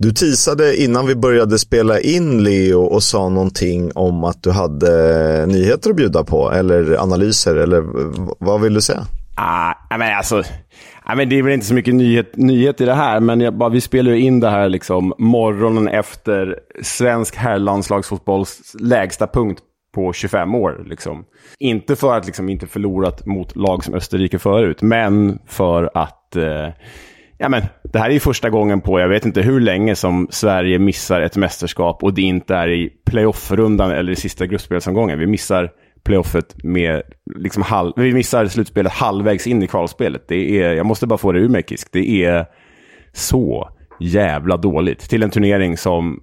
Du tisade innan vi började spela in Leo och sa någonting om att du hade nyheter att bjuda på eller analyser eller vad vill du säga? Ah, men alltså, ah, men det är väl inte så mycket nyhet, nyhet i det här, men jag, bara, vi spelar ju in det här liksom morgonen efter svensk herrlandslagsfotbolls lägsta punkt på 25 år. Liksom. Inte för att liksom inte förlorat mot lag som Österrike förut, men för att eh, ja, men, det här är första gången på jag vet inte hur länge som Sverige missar ett mästerskap och det inte är i playoff-rundan eller i sista gruppspelsomgången. Vi missar playoffet med, liksom halv, vi missar slutspelet halvvägs in i kvalspelet. Det är, jag måste bara få det ur mig, Kisk. Det är så jävla dåligt till en turnering som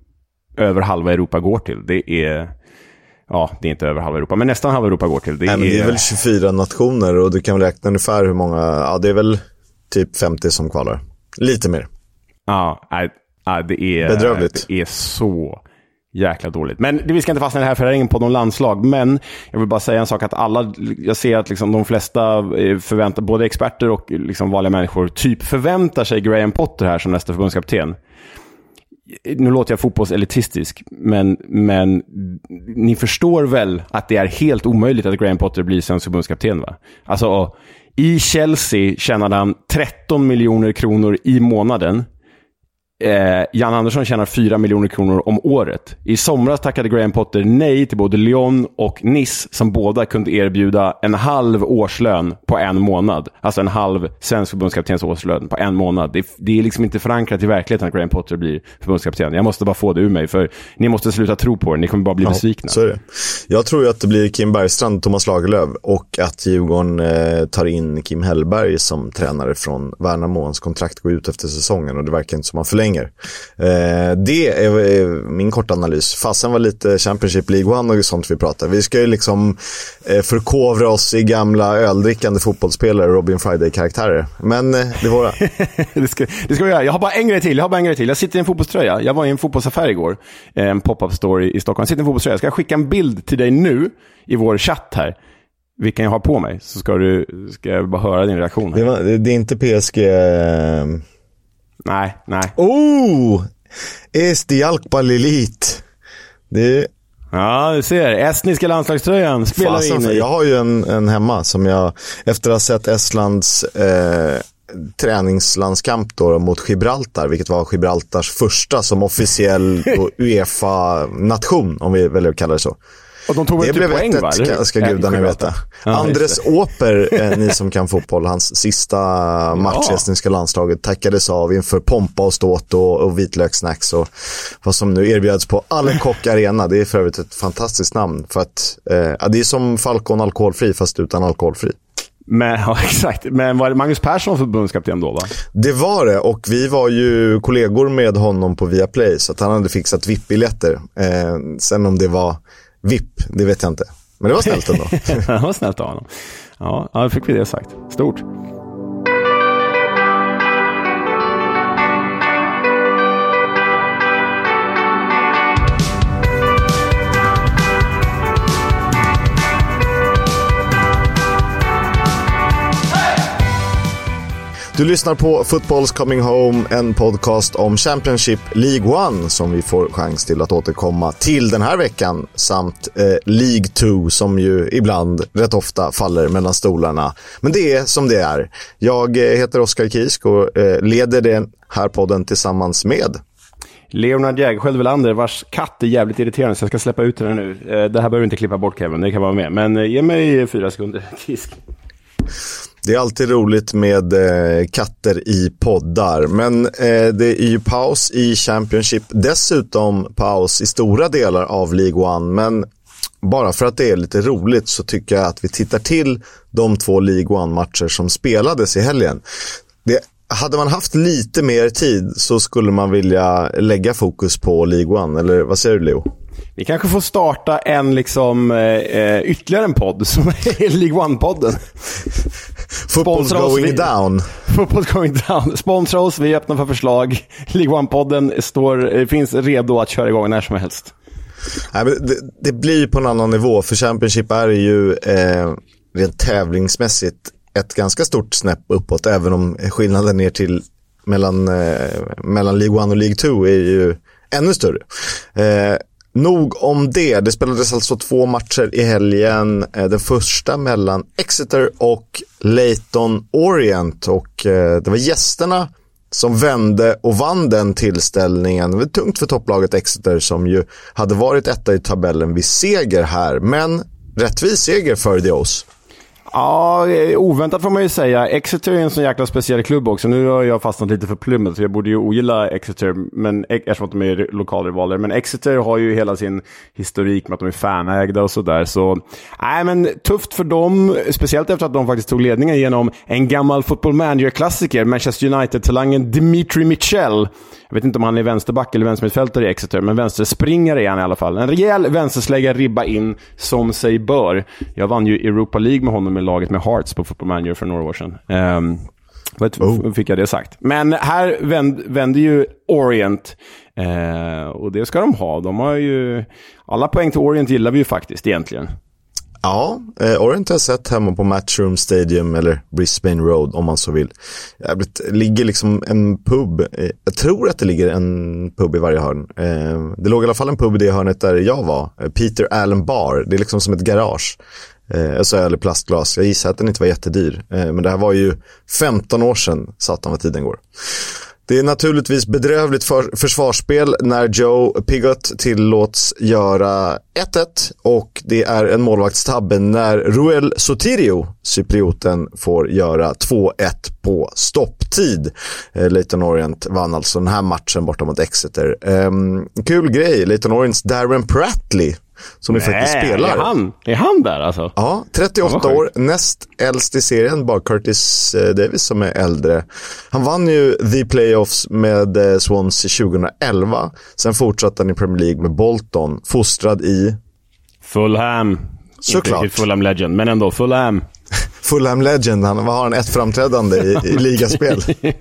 över halva Europa går till. Det är... Ja, det är inte över halva Europa, men nästan halva Europa går till. Det, Nej, är... det är väl 24 nationer och du kan väl räkna ungefär hur många, ja det är väl typ 50 som kvalar. Lite mer. Ja, nej, det är... Bedrövligt. Det är så jäkla dåligt. Men vi ska inte fastna i det här, för det är ingen på någon landslag. Men jag vill bara säga en sak, att alla, jag ser att liksom de flesta eh, förväntar, både experter och liksom vanliga människor, typ förväntar sig Graham Potter här som nästa förbundskapten. Nu låter jag fotbollselitistisk, men, men ni förstår väl att det är helt omöjligt att Graham Potter blir svensk förbundskapten, va? Alltså, i Chelsea tjänade han 13 miljoner kronor i månaden. Eh, Jan Andersson tjänar 4 miljoner kronor om året. I somras tackade Graham Potter nej till både Lyon och Nice som båda kunde erbjuda en halv årslön på en månad. Alltså en halv svensk förbundskaptens årslön på en månad. Det, det, är liksom inte förankrat i verkligheten att Graham Potter blir förbundskapten. Jag måste bara få det ur mig, för ni måste sluta tro på det. Ni kommer bara bli ja, besvikna. Så är det. Jag tror ju att det blir Kim Bergstrand och Thomas Lagerlöf och att Djurgården eh, tar in Kim Hellberg som tränare från Värnamo. Hans kontrakt går ut efter säsongen och det verkar inte som han förlänger förlänger. Eh, det är, är, min korta analys. Fasen var lite Championship League One och sånt vi pratar. Vi ska ju liksom eh, förkovra oss i gamla öldrickande fotbollsspelare Robin Friday-karaktärer. Men eh, det var det. ska, det ska vi göra. Jag har bara en grej till. Jag har bara en grej till. Jag sitter i en fotbollströja. Jag var i en fotbollsaffär igår. Eh, en pop-up store i Stockholm. Jag sitter i en fotbollströja. Jag ska skicka en bild till dig nu i vår chatt här vilken jag har på mig, så ska du ska jag bara höra din reaktion. Det, var, det, är inte PSG... Nej, nej. Oh! Esti Alkpalilit. Det Ja, du ser. Estniska landslagströjan spelar vi in i. Jag har ju en, en hemma som jag, efter att ha sett Estlands eh, träningslandskamp då mot Gibraltar, vilket var Gibraltars första som officiell Uefa-nation, om vi väljer att kalla det så. Och de tog väl det typ poäng, va? Det ska gudarna veta. Ja, Andres Åper, eh, ni som kan fotboll, hans sista match i ja. estniska landslaget tackades av inför pompa och ståt och, och vitlökssnacks och vad som nu erbjöds på Alcock Arena. Det är för övrigt ett fantastiskt namn för att eh, det är som Falcon alkoholfri fast utan alkoholfri. Men, ja, exakt. Men var det Magnus Persson förbundskapten då? Va? Det var det och vi var ju kollegor med honom på Viaplay så han hade fixat VIP-biljetter. Eh, sen om det var VIP, det vet jag inte. Men det var snällt ändå. det var snällt av honom. Ja, då fick vi det sagt. Stort. Du lyssnar på Footballs Coming Home, en podcast om Championship League One som vi får chans till att återkomma till den här veckan samt eh, League 2 som ju ibland, rätt ofta, faller mellan stolarna. Men det är som det är. Jag eh, heter Oskar Kisk och eh, leder den här podden tillsammans med Leonard Jägerskiöld Welander, vars katt är jävligt irriterande, så jag ska släppa ut henne nu. Eh, det här behöver du inte klippa bort Kevin, det kan vara med. Men eh, ge mig fyra sekunder, Kisk. Det är alltid roligt med eh, katter i poddar, men eh, det är ju paus i Championship, dessutom paus i stora delar av League One, men bara för att det är lite roligt så tycker jag att vi tittar till de två League One-matcher som spelades i helgen. Det, hade man haft lite mer tid så skulle man vilja lägga fokus på League One, eller vad säger du Leo? Vi kanske får starta en liksom, eh, eh ytterligare en podd som är League One-podden. Football's going vi, down. Football's going down. Sponsra oss, vi är öppna för förslag. League One-podden står, eh, finns redo att köra igång när som helst. Nej, men det, det blir på en annan nivå, för Championship är ju eh, rent tävlingsmässigt ett ganska stort snäpp uppåt, även om skillnaden ner till mellan, eh, mellan League 1 och League 2 är ju ännu större. Eh, Nog om det. Det spelades alltså två matcher i helgen. Eh, den första mellan Exeter och Leighton Orient. Och eh, det var gästerna som vände och vann den tillställningen. Det var tungt för topplaget Exeter som ju hade varit etta i tabellen vid seger här. Men rättvis seger för The O's. Ja, eh, oväntat får man ju säga. Exeter är en sån jäkla speciell klubb också. Nu har jag fastnat lite för Plymouth, så jag borde ju ogilla Exeter men, e- eftersom de är lokalrivaler. Men Exeter har ju hela sin historik med att de är fanägda och sådär. Så, nej men tufft för dem, speciellt efter att de faktiskt tog ledningen genom en gammal football manager-klassiker, Manchester United-talangen Dimitri Mitchell. Jag vet inte om han är vänsterback eller vänstermittfältare i Exeter, men vänsterspringare är han i alla fall. En rejäl vänsterslägga ribba in, som sig bör. Jag vann ju Europa League med honom i laget med Hearts på Football Manager för några år sedan. Um, oh. fick jag det sagt. Men här vänd, vände ju Orient. Eh, och det ska de ha. De har ju... Alla poäng till Orient gillar vi ju faktiskt egentligen. Ja, eh, Orient har jag sett hemma på Matchroom Stadium eller Brisbane Road om man så vill. Det ligger liksom en pub, eh, jag tror att det ligger en pub i varje hörn. Eh, det låg i alla fall en pub i det hörnet där jag var, eh, Peter Allen Bar. Det är liksom som ett garage. Eh, så öl i plastglas. Jag gissar att den inte var jättedyr. Eh, men det här var ju 15 år sedan, satan vad tiden går. Det är naturligtvis bedrövligt för försvarsspel när Joe Pigott tillåts göra 1-1 och det är en målvaktstabbe när Ruel Sotirio, cyprioten, får göra 2-1 på stopptid. Eh, Leighton Orient vann alltså den här matchen borta mot Exeter. Eh, kul grej, Leighton Orients Darren Prattley som Nej, faktiskt spelar. Är han, är han där alltså? Ja, 38 ja, år, näst äldst i serien, bara Curtis eh, Davis som är äldre. Han vann ju The Playoffs med eh, Swansea 2011. Sen fortsatte han i Premier League med Bolton, fostrad i... Fulham. Såklart. Inte Fulham Legend, men ändå Fulham. Fulham Legend, han, vad har han, ett framträdande i, i ligaspel?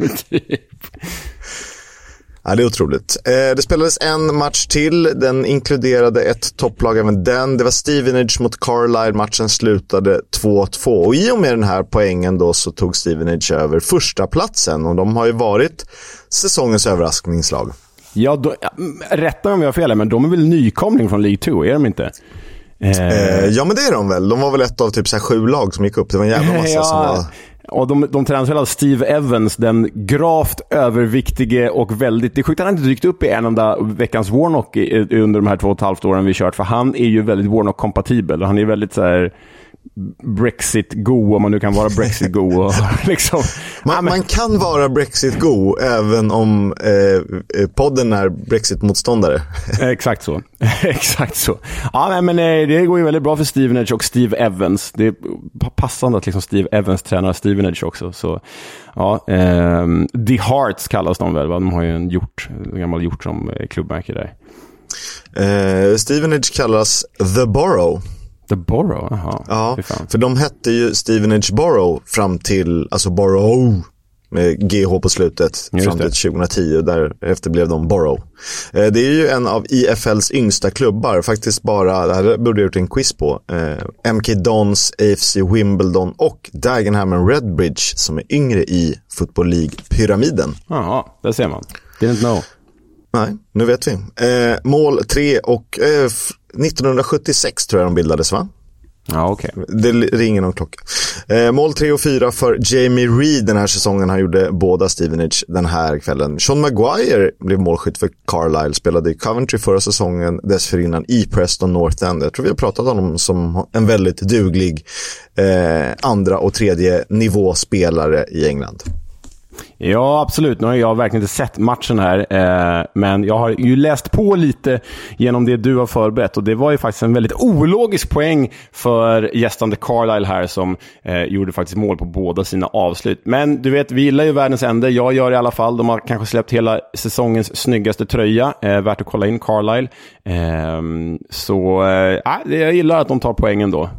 Ja, det är otroligt. Eh, det spelades en match till. Den inkluderade ett topplag även den. Det var Stevenage mot Carlisle. Matchen slutade 2-2. Och i och med den här poängen då så tog Stevenage över första platsen och de har ju varit säsongens överraskningslag. Ja, då, rätta mig om jag har fel, men de är väl nykomling från League 2, är de inte? Eh, ja, men det är de väl. De var väl ett av typ så sju lag som gick upp. Det var en jävla massa ja, som var... Och de, de tränar Steve Evans, den gravt överviktige och väldigt... Det är sjukt att han inte dykt upp i en enda veckans Warnock under de här två och ett halvt åren vi kört, för han är ju väldigt Warnock-kompatibel. Han är väldigt så här Brexit-go, om man nu kan vara Brexit-go. liksom. man, man, kan vara Brexit-go även om eh, eh podden är Brexit-motståndare. Exakt så. Exakt så. Ja, nej, men eh, det går ju väldigt bra för Stevenage och Steve Evans. Det är passande att liksom Steve Evans tränar Stevenage också. Så, ja, eh, The Hearts kallas de väl, va? de har ju en hjort, en gammal hjort som klubbmärke där. Eh, Stevenage kallas The Borough. The Borough? Jaha. Ja, för de hette ju Stevenage Borough fram till, alltså Borough med GH på slutet Just fram till 2010. Därefter blev de Borough. Eh, det är ju en av IFLs yngsta klubbar, faktiskt bara, det här borde jag gjort en quiz på. Eh, MK Dons, AFC Wimbledon och Dagenham Redbridge som är yngre i Football League-pyramiden. Jaha, där ser man. Didn't know. Nej, nu vet vi. Eh, mål 3 och eh, 1976 tror jag de bildades va? Ja. Okay. Det ringer någon klocka. Eh, mål 3 och 4 för Jamie Reed den här säsongen. Han gjorde båda Stevenage den här kvällen. Sean Maguire blev målskytt för Carlisle. Spelade i Coventry förra säsongen. Dessförinnan i Preston North End. Jag tror vi har pratat om honom som en väldigt duglig eh, andra och tredje nivåspelare i England. Ja, absolut. Nu har jag verkligen inte sett matchen här, eh, men jag har ju läst på lite genom det du har förberett. Och Det var ju faktiskt en väldigt ologisk poäng för gästande Carlisle här som eh, gjorde faktiskt mål på båda sina avslut. Men du vet, vi gillar ju världens ände. Jag gör det i alla fall. De har kanske släppt hela säsongens snyggaste tröja. Eh, värt att kolla in Carlisle. Ehm, så eh, jag gillar att de tar poängen då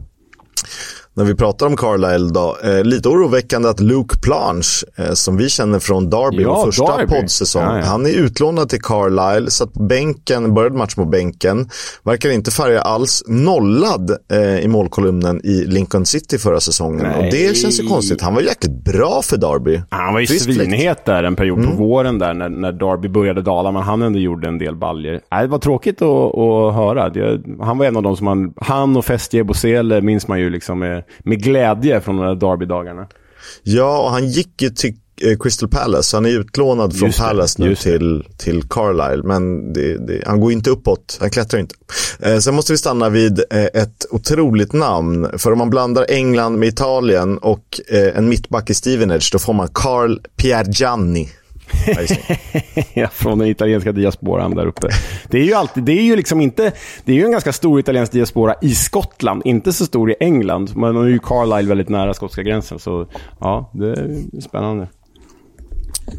när vi pratar om Carlisle då. Eh, lite oroväckande att Luke Planche, eh, som vi känner från Derby, ja, vår första Derby. poddsäsong, ja, ja. han är utlånad till Carlisle, satt på bänken, började match på bänken, verkar inte färga alls, nollad eh, i målkolumnen i Lincoln City förra säsongen. Nej. Och det känns ju konstigt, han var jäkligt bra för Derby. Han var ju svinhet där en period på mm. våren där när, när Derby började dala, men han ändå gjorde en del baljer. Nej, det var tråkigt att, att höra. Det, han var en av de som man, han och Festie Bosele minns man ju liksom med, glädje från de där Derby-dagarna. Ja, och han gick ju till eh, Crystal Palace. Han är utlånad från Palace nu till, till Carlisle. Men det, det, han går inte uppåt, han klättrar inte. Eh, sen måste vi stanna vid eh, ett otroligt namn. För om man blandar England med Italien och eh, en mittback i Stevenage, då får man Carl Piergianni. Ja, från den italienska diasporan där uppe. Det är ju alltid, det är ju liksom inte, det är ju en ganska stor italiensk diaspora i Skottland, inte så stor i England. Men nu är ju Carlisle väldigt nära skotska gränsen, så ja, det är spännande.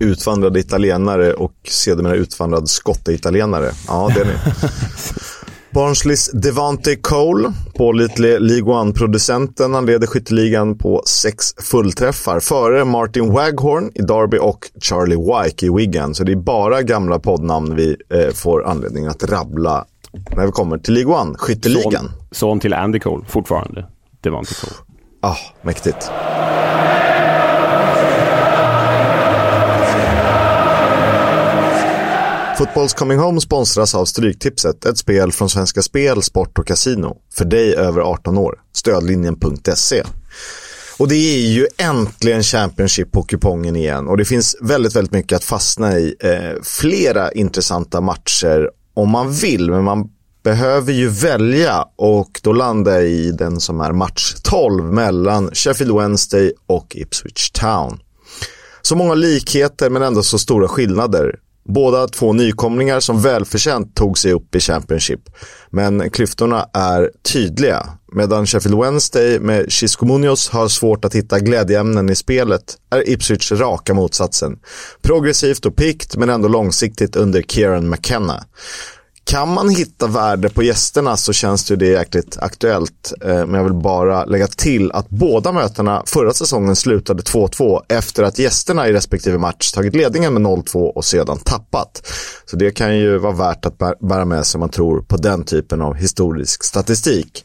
Utvandrade italienare och sedermera utvandrad skotte-italienare. Ja, det är ni. Barnsleys Devante Cole, pålitlig League One-producenten. Han leder skytteligan på sex fullträffar före Martin Waghorn i Derby och Charlie Wyke i Wigan. Så det är bara gamla poddnamn vi eh, får anledning att rabbla när vi kommer till League One, skytteligan. Son, son till Andy Cole, fortfarande. Devante Cole. Ah, mäktigt. Fotbolls Coming Home sponsras av Stryktipset, ett spel från Svenska Spel, Sport och Casino. För dig över 18 år. Stödlinjen.se. Och det är ju äntligen Championship på kupongen igen och det finns väldigt, väldigt mycket att fastna i. Eh, flera intressanta matcher om man vill, men man behöver ju välja och då landar jag i den som är match 12 mellan Sheffield Wednesday och Ipswich Town. Så många likheter men ändå så stora skillnader. Båda två nykomlingar som välförtjänt tog sig upp i Championship. Men klyftorna är tydliga. Medan Sheffield Wednesday med Chisco Munoz har svårt att hitta glädjeämnen i spelet är Ipswich raka motsatsen. Progressivt och pikt men ändå långsiktigt under Kieran McKenna kan man hitta värde på gästerna så känns det, det jäkligt aktuellt. Eh, men jag vill bara lägga till att båda mötena förra säsongen slutade 2-2 efter att gästerna i respektive match tagit ledningen med 0-2 och sedan tappat. Så det kan ju vara värt att bära med sig om man tror på den typen av historisk statistik.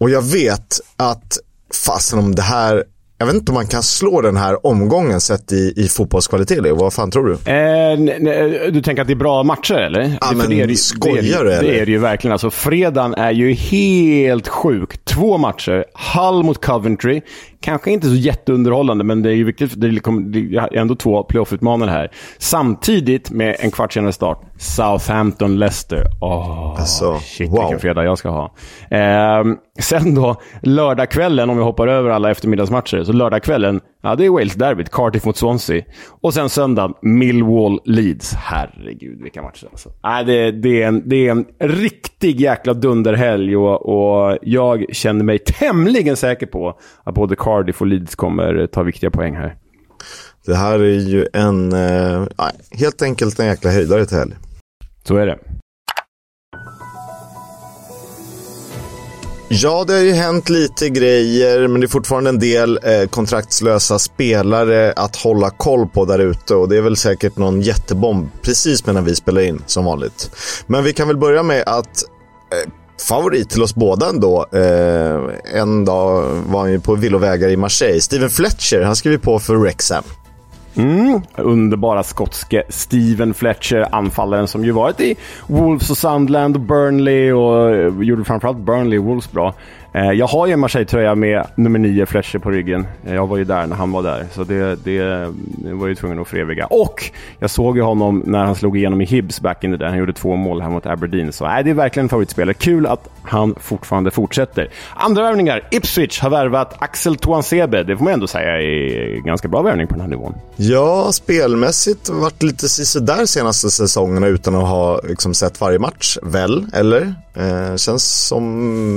Och jag vet att fasen om det här jag vet inte om man kan slå den här omgången sett i, i fotbollskvalitet, Leo. Vad fan tror du? Eh, du tänker att det är bra matcher, eller? Ja, men det är, skojar du eller? Det är det ju verkligen. Alltså, fredagen är ju helt sjuk. Två matcher. Hull mot Coventry. Kanske inte så jätteunderhållande, men det är ju viktigt. Det är ändå två playoff-utmanare här. Samtidigt med en kvart senare start, Southampton-Leicester. Åh, alltså, shit wow. vilken fredag jag ska ha. Eh, sen då, lördagskvällen, om vi hoppar över alla eftermiddagsmatcher, så lördagskvällen, ja det är Wales-derbyt, Cardiff mot Swansea. Och sen söndag, Millwall-Leeds. Herregud vilka matcher alltså. Äh, det, det, är en, det är en riktig jäkla dunderhelg och, och jag känner mig tämligen säker på att både Cardiff och Leeds kommer ta viktiga poäng här. Det här är ju en, eh, helt enkelt en jäkla höjdare till helg. Så är det. Ja, det har ju hänt lite grejer, men det är fortfarande en del eh, kontraktslösa spelare att hålla koll på där ute och det är väl säkert någon jättebomb precis medan vi spelar in som vanligt. Men vi kan väl börja med att eh, favorit till oss båda ändå. Eh, en dag var han ju på villovägar i Marseille. Steven Fletcher, han skrev på för Rexham. Mm, underbara skotske Steven Fletcher, anfallaren som ju varit i Wolves och Sunderland och Burnley och eh, gjorde framförallt Burnley och Wolves bra. Eh, jag har ju en Marseille-tröja med nummer 9 Fletcher på ryggen. Eh, jag var ju där när han var där, så det, det, det var ju tvungen att föreviga. Och jag såg ju honom när han slog igenom i Hibs back in the day. Han gjorde två mål här mot Aberdeen. Så nej, det är verkligen en favoritspelare. Kul att han fortfarande fortsätter. Andra värvningar. Ipswich har värvat Axel Toansebe. Det får man ändå säga är ganska bra värvning på den här nivån. Ja, spelmässigt varit lite där senaste säsongerna utan att ha liksom, sett varje match, väl? Eller? Eh, känns som...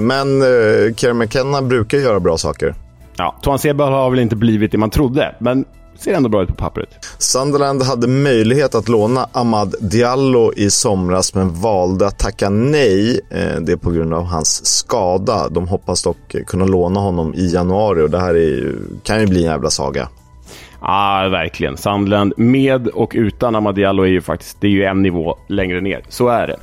Men eh, Kieran McKenna brukar göra bra saker. Ja, Tuan Seba har väl inte blivit det man trodde, men ser ändå bra ut på pappret. Sunderland hade möjlighet att låna Ahmad Diallo i somras men valde att tacka nej. Eh, det är på grund av hans skada. De hoppas dock kunna låna honom i januari och det här är, kan ju bli en jävla saga. Ja, ah, verkligen. Sandland med och utan Ahmad Diallo är ju faktiskt det är ju en nivå längre ner. Så är det.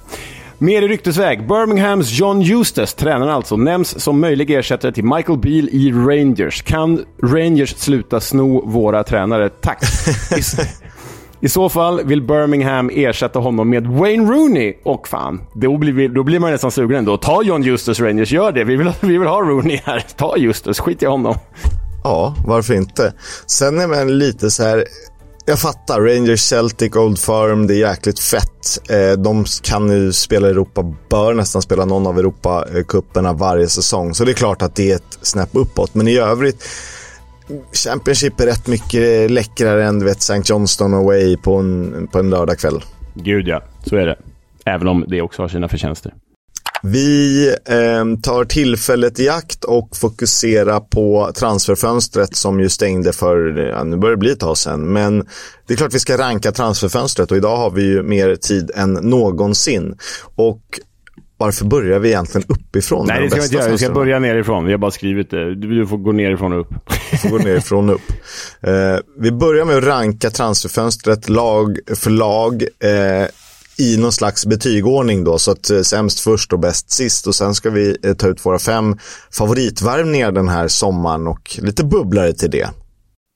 Mer i ryktesväg. Birminghams John Eustace, tränaren alltså, nämns som möjlig ersättare till Michael Beale i Rangers. Kan Rangers sluta sno våra tränare? Tack! I, så fall vill Birmingham ersätta honom med Wayne Rooney. Och fan, då blir, då blir man nästan sugen ändå. Ta John Eustace Rangers, gör det. Vi vill, vi vill ha Rooney här. Ta Eustace, skit i honom. Ja, varför inte? Sen är man lite så här jag fattar. Rangers, Celtic, Old Firm, det är jäkligt fett. Eh, de kan ju spela i Europa, bör nästan spela någon av Europacuperna varje säsong. Så det är klart att det är ett snäpp uppåt. Men i övrigt, Championship är rätt mycket läckrare än du vet, St. Johnston away på en, på en lördagkväll. Gud ja, så är det. Även om det också har sina förtjänster. Vi eh, tar tillfället i akt och fokuserar på transferfönstret som ju stängde för, ja, nu börjar det bli ett tag sedan, men det är klart vi ska ranka transferfönstret och idag har vi ju mer tid än någonsin. Och varför börjar vi egentligen uppifrån? Nej, det ska vi inte göra. Vi ska börja nerifrån. Vi har bara skrivit det. Du får gå nerifrån och upp. Du får gå nerifrån och upp. Eh, vi börjar med att ranka transferfönstret lag för lag. Eh, i någon slags betygordning då, så att eh, sämst först och bäst sist. Och sen ska vi eh, ta ut våra fem favoritvärvningar den här sommaren och lite bubblare till det.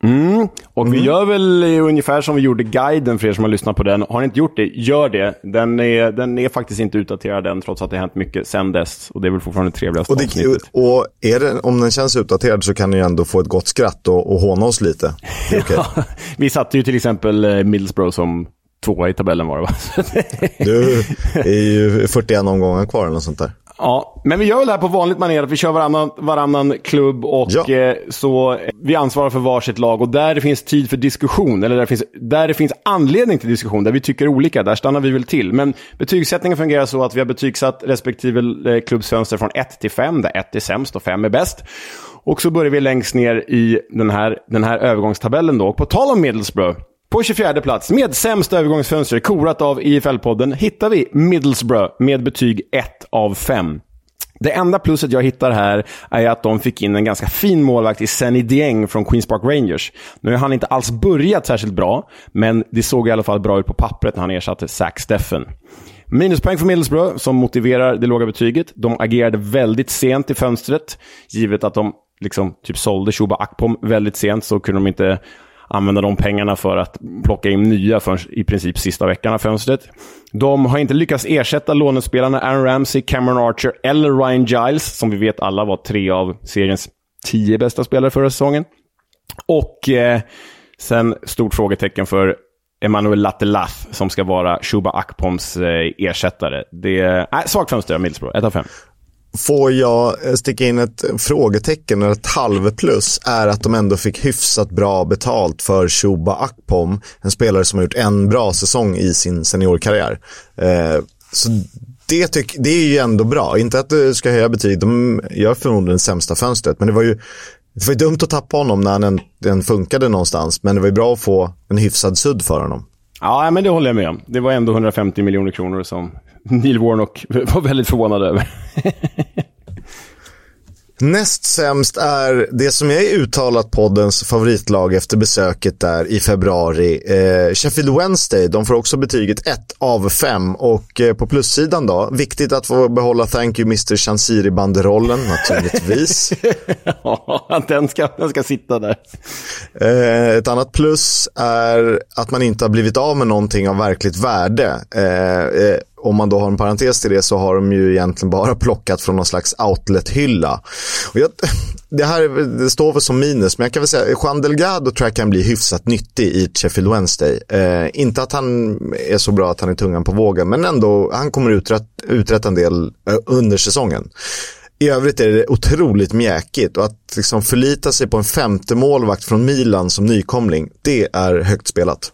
Mm. Och mm. vi gör väl ungefär som vi gjorde guiden för er som har lyssnat på den. Har ni inte gjort det, gör det. Den är, den är faktiskt inte utdaterad än, trots att det har hänt mycket sen dess. Och det är väl fortfarande det trevligaste och det, avsnittet. Och är det, om den känns utdaterad så kan ni ändå få ett gott skratt och, och håna oss lite. Okay. vi satte ju till exempel eh, Middlesbrough som tvåa i tabellen var det va? du, det är ju 41 omgångar kvar eller något sånt där. Ja, men vi gör väl det här på vanligt manér. Vi kör varannan, varannan klubb och ja. eh, så vi ansvarar för varsitt lag. Och där det finns tid för diskussion, eller där det, finns, där det finns anledning till diskussion, där vi tycker olika, där stannar vi väl till. Men betygssättningen fungerar så att vi har betygsatt respektive eh, klubbsfönster från 1 till 5, där 1 är sämst och 5 är bäst. Och så börjar vi längst ner i den här, den här övergångstabellen då. Och på tal om Middlesbrough, på 24 plats, med sämst övergångsfönster, korat av IFL-podden, hittar vi Middlesbrough med betyg 1 av 5. Det enda pluset jag hittar här är att de fick in en ganska fin målvakt i Senny Dieng från Queens Park Rangers. Nu har han inte alls börjat särskilt bra, men det såg i alla fall bra ut på pappret när han ersatte Zach Steffen. Minuspoäng för Middlesbrough, som motiverar det låga betyget. De agerade väldigt sent i fönstret. Givet att de liksom typ sålde Shuba Akpom väldigt sent så kunde de inte använda de pengarna för att plocka in nya för i princip sista veckan av fönstret. De har inte lyckats ersätta lånespelarna Aaron Ramsey, Cameron Archer eller Ryan Giles, som vi vet alla var tre av seriens tio bästa spelare förra säsongen. Och eh, sen stort frågetecken för Emanuel Latelath som ska vara Shuba Akpoms eh, ersättare. Det är äh, svagt fönster av Middlesbrough, 1 av 5. Får jag eh, sticka in ett frågetecken, eller ett halvplus, är att de ändå fick hyfsat bra betalt för Shuba Akpom, en spelare som har gjort en bra säsong i sin seniorkarriär. Eh, så det, tyck, det är ju ändå bra. Inte att du ska höja betyg, de gör förmodligen det sämsta fönstret, men det var ju det var ju dumt att tappa honom när den, den funkade någonstans, men det var ju bra att få en hyfsad sudd för honom. Ja, men det håller jag med om. Det var ändå 150 miljoner kronor som Neil Warnock var väldigt förvånad över. Näst sämst är det som är uttalat poddens favoritlag efter besöket där i februari. Eh, Sheffield Wednesday, de får också betyget 1 av 5 och eh, på plussidan då, viktigt att få behålla Thank you Mr. Chansiri-banderollen naturligtvis. ja, den ska, den ska sitta där. Eh, ett annat plus är att man inte har blivit av med någonting av verkligt värde. Om man då har en parentes till det så har de ju egentligen bara plockat från någon slags outlet-hylla. det här det står väl som minus, men jag kan väl säga Juan Delgado tror jag kan bli hyfsat nyttig i Sheffield Wednesday. Eh, inte att han är så bra att han är tungan på vågen, men ändå, han kommer uträtt, uträtta en del eh, under säsongen. I övrigt är det otroligt mjäkigt och att liksom förlita sig på en femte målvakt från Milan som nykomling, det är högt spelat.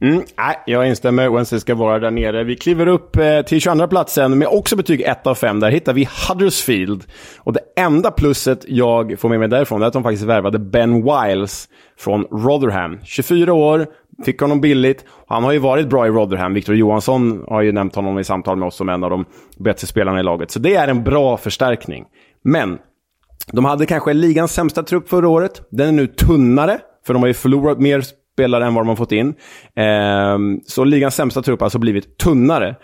Mm, nej, jag instämmer. Wednesday ska vara där nere. Vi kliver upp eh, till 22 platsen med också betyg 1 av 5. Där hittar vi Huddersfield. Och det enda plusset jag får med mig därifrån är att de faktiskt värvade Ben Wiles från Rotherham. 24 år, fick honom billigt. Han har ju varit bra i Rotherham. Viktor Johansson har ju nämnt honom i samtal med oss som en av de bättre spelarna i laget. Så det är en bra förstärkning. Men de hade kanske ligans sämsta trupp förra året. Den är nu tunnare, för de har ju förlorat mer spelare än vad de har fått in. Eh, så ligans sämsta trupp har alltså blivit tunnare.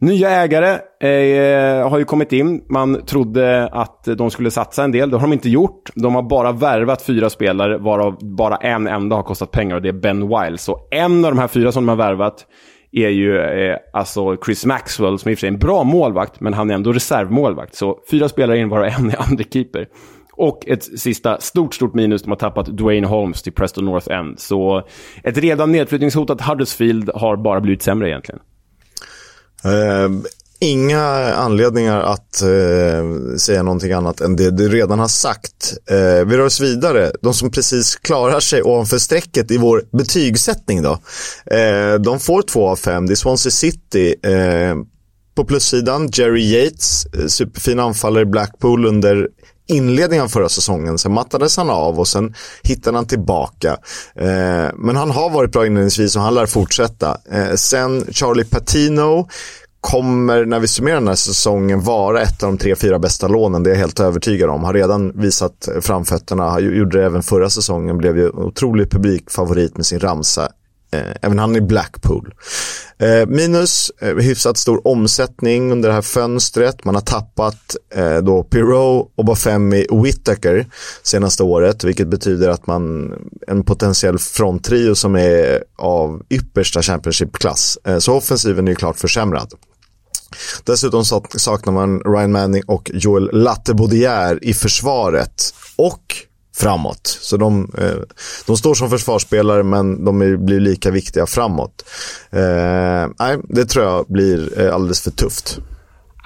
Nya ägare eh, har ju kommit in. Man trodde att de skulle satsa en del. Det har de inte gjort. De har bara värvat fyra spelare, varav bara en enda har kostat pengar och det är Ben Wiles. Så en av de här fyra som de har värvat är ju eh, alltså Chris Maxwell, som i och för sig är en bra målvakt, men han är ändå reservmålvakt. Så fyra spelare in, varav en är andra keeper. Och ett sista stort, stort minus, de har tappat Dwayne Holmes till Preston North End. Så ett redan nedflyttningshotat Huddersfield har bara blivit sämre egentligen. Uh, inga anledningar att uh, säga någonting annat än det du redan har sagt. Uh, vi rör oss vidare. De som precis klarar sig ovanför strecket i vår betygssättning då. Eh, de får två av fem. Det är Swansea City på plussidan, Jerry Yates, superfin anfallare i Blackpool under inledningen av förra säsongen. Sen mattades han av och sen hittade han tillbaka. Eh, men han har varit bra inledningsvis och han lär fortsätta. Eh, sen Charlie Patino kommer, när vi summerar den här säsongen, vara ett av de tre, fyra bästa lånen. Det är jag helt övertygad om. Har redan visat framfötterna. Han gjorde det även förra säsongen. Blev ju otrolig publikfavorit med sin ramsa Eh, även han i Blackpool. Eh, minus eh, hyfsat stor omsättning under det här fönstret. Man har tappat då Pirou och Bafemi Whittaker senaste året, vilket betyder att man en potentiell fronttrio som är av yppersta Championship-klass. Så offensiven är ju klart försämrad. Dessutom saknar man Ryan Manning och Joel Lattebodier i försvaret. Och framåt. Så de, eh, de står som försvarsspelare men de är, blir lika viktiga framåt. Eh, nej, det tror jag blir eh, alldeles för tufft.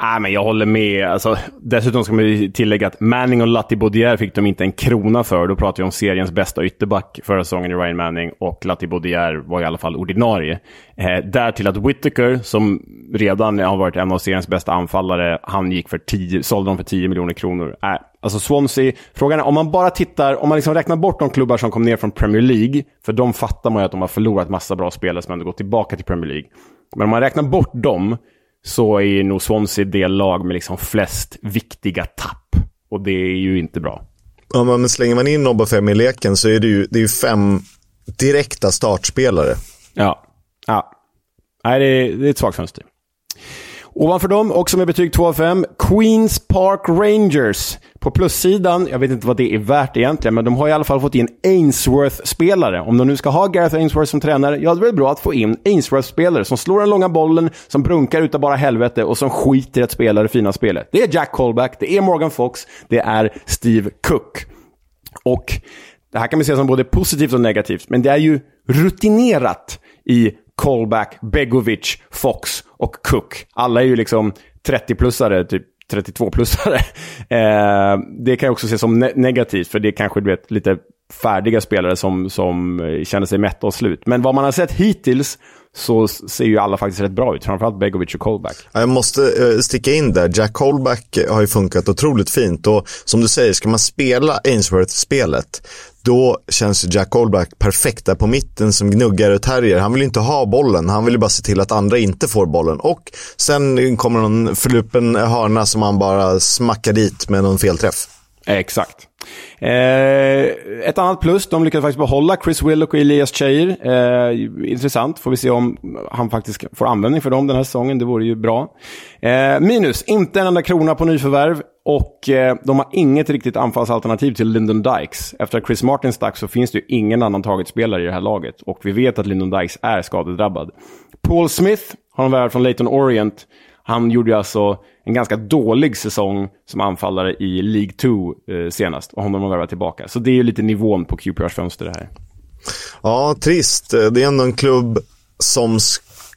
Nej, men jag håller med. Alltså, dessutom ska man tillägga att Manning och Latti Baudier fick de inte en krona för. Då pratar vi om seriens bästa ytterback förra säsongen i Ryan Manning och Latti Baudier var i alla fall ordinarie. Eh, därtill att Whittaker, som redan har varit en av seriens bästa anfallare, han gick för 10, sålde dem för 10 miljoner kronor. Äh, alltså Swansea, frågan är om man bara tittar, om man liksom räknar bort de klubbar som kom ner från Premier League, för de fattar man ju att de har förlorat massa bra spelare som ändå gått tillbaka till Premier League. Men om man räknar bort dem, så är nog Swansea det lag med liksom flest viktiga tapp. Och det är ju inte bra. Ja, men slänger man in Nobba 5 i leken så är det ju, det är fem direkta startspelare. Ja. ja. Nej, det är, det är ett svagt fönster. Ovanför dem, också med betyg 2 av 5, Queens Park Rangers. På plussidan, jag vet inte vad det är värt egentligen, men de har i alla fall fått in Ainsworth-spelare. Om de nu ska ha Gareth Ainsworth som tränare, ja, det är väl bra att få in Ainsworth-spelare som slår den långa bollen, som brunkar utav bara helvete och som skiter i att spela det fina spelet. Det är Jack Colback, det är Morgan Fox, det är Steve Cook. Och det här kan vi se som både positivt och negativt, men det är ju rutinerat i Callback, Begovic, Fox och Cook. Alla är ju liksom 30-plussare, typ 32-plussare. Eh, det kan jag också se som ne negativt, för det är kanske du vet, lite färdiga spelare som, som eh, känner sig mätta och slut. Men vad man har sett hittills så ser ju alla faktiskt rätt bra ut. Framförallt Begovic och Colback. Jag måste eh, sticka in där. Jack Colback eh, har ju funkat otroligt fint och som du säger, ska man spela Ainsworth-spelet då känns Jack Colback perfekt där på mitten som gnuggar och terrier. Han vill inte ha bollen, han vill bara se till att andra inte får bollen. Och sen kommer någon förlupen hörna som han bara smackar dit med någon felträff. Exakt. Eh, ett annat plus, de lyckades faktiskt behålla Chris Willock och Elias Cheir. Eh, intressant, får vi se om han faktiskt får användning för dem den här säsongen. Det vore ju bra. Eh, minus, inte en enda krona på nyförvärv. Och eh, de har inget riktigt anfallsalternativ till Lyndon Dykes. Efter att Chris Martin stack så finns det ju ingen annan taget spelare i det här laget. Och vi vet att Lyndon Dykes är skadedrabbad. Paul Smith har de värvat från Leighton Orient. Han gjorde ju alltså en ganska dålig säsong som anfallare i League 2 eh, senast. Och honom har värvat tillbaka. Så det är ju lite nivån på QPRs fönster det här. Ja, trist. Det är ändå en klubb som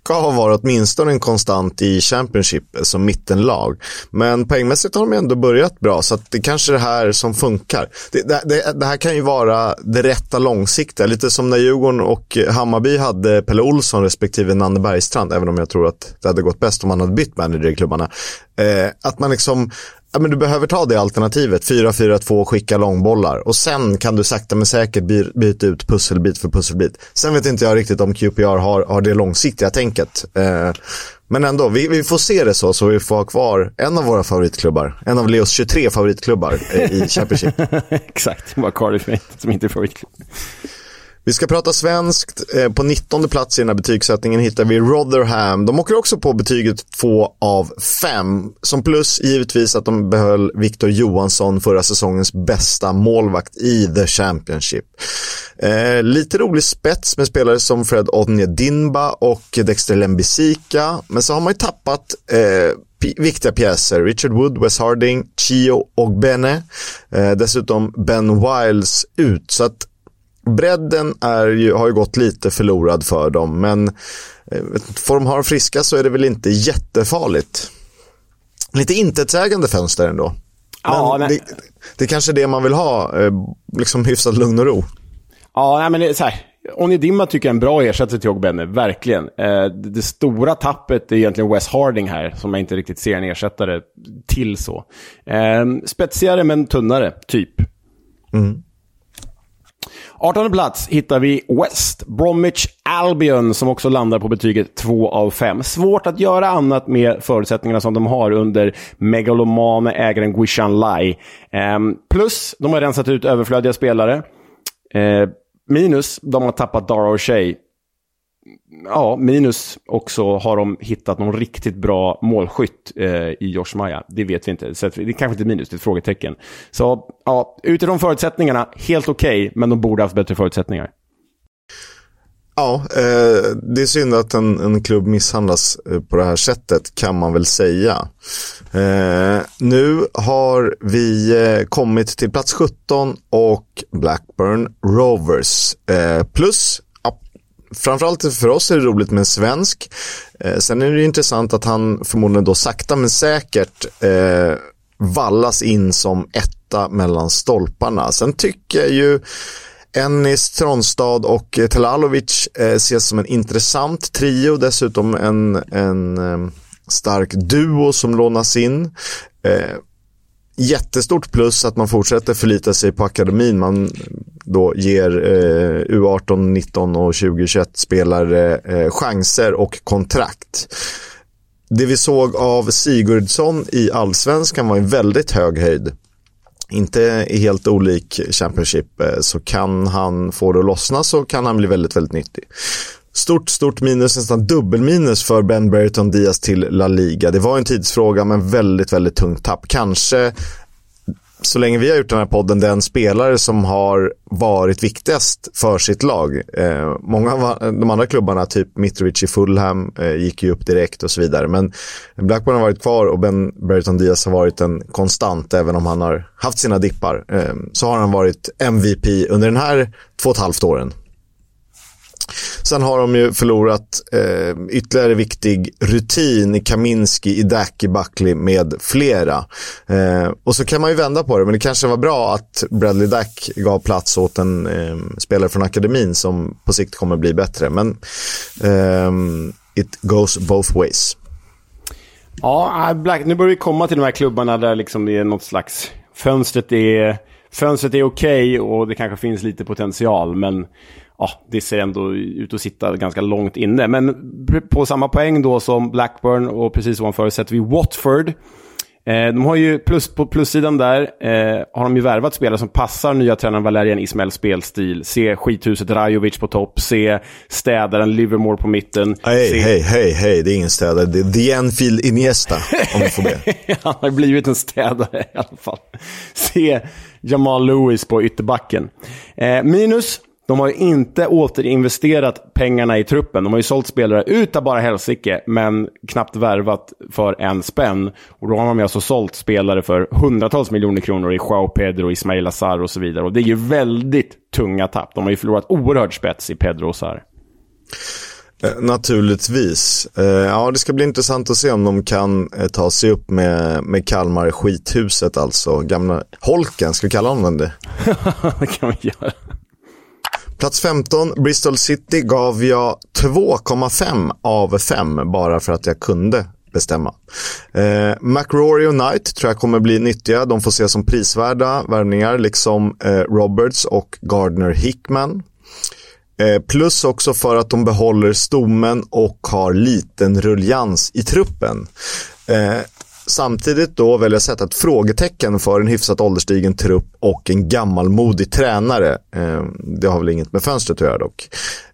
ska ha varit åtminstone en konstant i Championship som mittenlag. Men poängmässigt har de ändå börjat bra, så det kanske är det här som funkar. Det, det, det, det, här kan ju vara det rätta långsiktiga, lite som när Djurgården och Hammarby hade Pelle Olsson respektive Nanne Bergstrand, även om jag tror att det hade gått bäst om man hade bytt manager i klubbarna. Eh, att man liksom Ja, men du behöver ta det alternativet, 4-4-2, skicka långbollar och sen kan du sakta men säkert byta ut pusselbit för pusselbit. Sen vet inte jag riktigt om QPR har, har det långsiktiga tänket. Eh, men ändå, vi, vi, får se det så, så vi får ha kvar en av våra favoritklubbar. En av Leos 23 favoritklubbar eh, i Championship. Exakt, bara Cardiff som inte är favoritklubb. Vi ska prata svenskt. Eh, på 19 plats i den här betygssättningen hittar vi Rotherham. De åker också på betyget 2 av 5. Som plus givetvis att de behöll Victor Johansson, förra säsongens bästa målvakt i The Championship. Eh, lite rolig spets med spelare som Fred Dinba och Dexter Lembisika. Men så har man ju tappat eh, viktiga pjäser. Richard Wood, Wes Harding, Chio och Bene. Eh, dessutom Ben Wiles ut. Så att bredden är ju, har ju gått lite förlorad för dem, men eh, får de ha dem friska så är det väl inte jättefarligt. Lite intetsägande fönster ändå. Ja, det, det är kanske det man vill ha, eh, liksom hyfsat lugn och ro. Ja, nej, men det är så här. Onidimma tycker jag är en bra ersättare till Ogbenne, verkligen. Eh, det stora tappet är egentligen Wes Harding här, som jag inte riktigt ser en ersättare till så. spetsigare men tunnare, typ. Mm. 18 plats hittar vi West Bromwich Albion som också landar på betyget 2 av 5. Svårt att göra annat med förutsättningarna som de har under megalomane ägaren Guishan Lai. Eh, plus, de har rensat ut överflödiga spelare. Eh, minus, de har tappat Dara O'Shea ja, minus också har de hittat någon riktigt bra målskytt eh, i Josh Maja. Det vet vi inte. Så det är kanske inte minus, det är ett frågetecken. Så ja, utifrån förutsättningarna, helt okej, okay, men de borde haft bättre förutsättningar. Ja, eh, det är synd att en, en klubb misshandlas eh, på det här sättet kan man väl säga. Eh, nu har vi eh, kommit till plats 17 och Blackburn Rovers. Eh, plus framförallt för oss är det roligt med en svensk. Eh, sen är det intressant att han förmodligen då sakta men säkert eh, vallas in som etta mellan stolparna. Sen tycker jag ju Ennis, Tronstad och eh, Telalovic eh, ses som en intressant trio. Dessutom en, en eh, stark duo som lånas in. Eh, jättestort plus att man fortsätter förlita sig på akademin. Man då ger eh, U18, 19 och 2021 spelare eh, chanser och kontrakt. Det vi såg av Sigurdsson i allsvenskan var en väldigt hög höjd. Inte helt olik Championship, eh, så kan han få det att lossna så kan han bli väldigt, väldigt nyttig. Stort, stort minus, nästan dubbelminus för Ben Brereton Diaz till La Liga. Det var en tidsfråga men väldigt, väldigt tungt tapp. Kanske så länge vi har gjort den här podden den spelare som har varit viktigast för sitt lag. Eh, många av de andra klubbarna, typ Mitrovic i Fulham, eh, gick ju upp direkt och så vidare. Men Blackburn har varit kvar och Ben Brereton Diaz har varit en konstant, även om han har haft sina dippar. Eh, så har han varit MVP under den här två och ett halvt åren. Sen har de ju förlorat eh, ytterligare viktig rutin i Kaminski, Idaki, Buckley med flera. Eh, och så kan man ju vända på det, men det kanske var bra att Bradley Dack gav plats åt en eh, spelare från akademin som på sikt kommer bli bättre. Men eh, it goes both ways. Ja, äh, Black, nu börjar vi komma till de här klubbarna där liksom det är något slags fönstret är fönstret är okej okay och det kanske finns lite potential, men ja, det ser ändå ut att sitta ganska långt inne. Men på samma poäng då som Blackburn och precis ovanför sätter vi Watford. Eh, de har ju plus, på plussidan där eh, har de ju värvat spelare som passar nya tränaren Valerian Ismails spelstil. Se skithuset Rajovic på topp, se städaren Livermore på mitten. Hej, se... hej, hej, hej, det är ingen städare. Det är The Enfield Iniesta, om vi får be. Han har blivit en städare i alla fall. Se Jamal Lewis på ytterbacken. Eh, minus de har ju inte återinvesterat pengarna i truppen. De har ju sålt spelare utav bara helsike, men knappt värvat för en spänn. Och då har de alltså sålt spelare för hundratals miljoner kronor i Joao Pedro, Ismail Azar och så vidare. Och det är ju väldigt tunga tapp. De har ju förlorat oerhört spets i Pedro och Azar. Eh, naturligtvis. Eh, ja, det ska bli intressant att se om de kan eh, ta sig upp med, med Kalmar skithuset alltså. Gamla Holken, ska vi kalla honom det? det kan vi göra. Plats 15, Bristol City gav jag 2,5 av 5 bara för att jag kunde bestämma. Eh, McRory och Knight tror jag kommer bli nyttiga. De får ses som prisvärda värvningar, liksom eh, Roberts och Gardner Hickman. Eh, plus också för att de behåller stommen och har liten ruljans i truppen. Eh, samtidigt då väljer jag sätta ett frågetecken för en hyfsat ålderstigen trupp och en gammalmodig tränare. Eh, det har väl inget med fönstret att göra dock.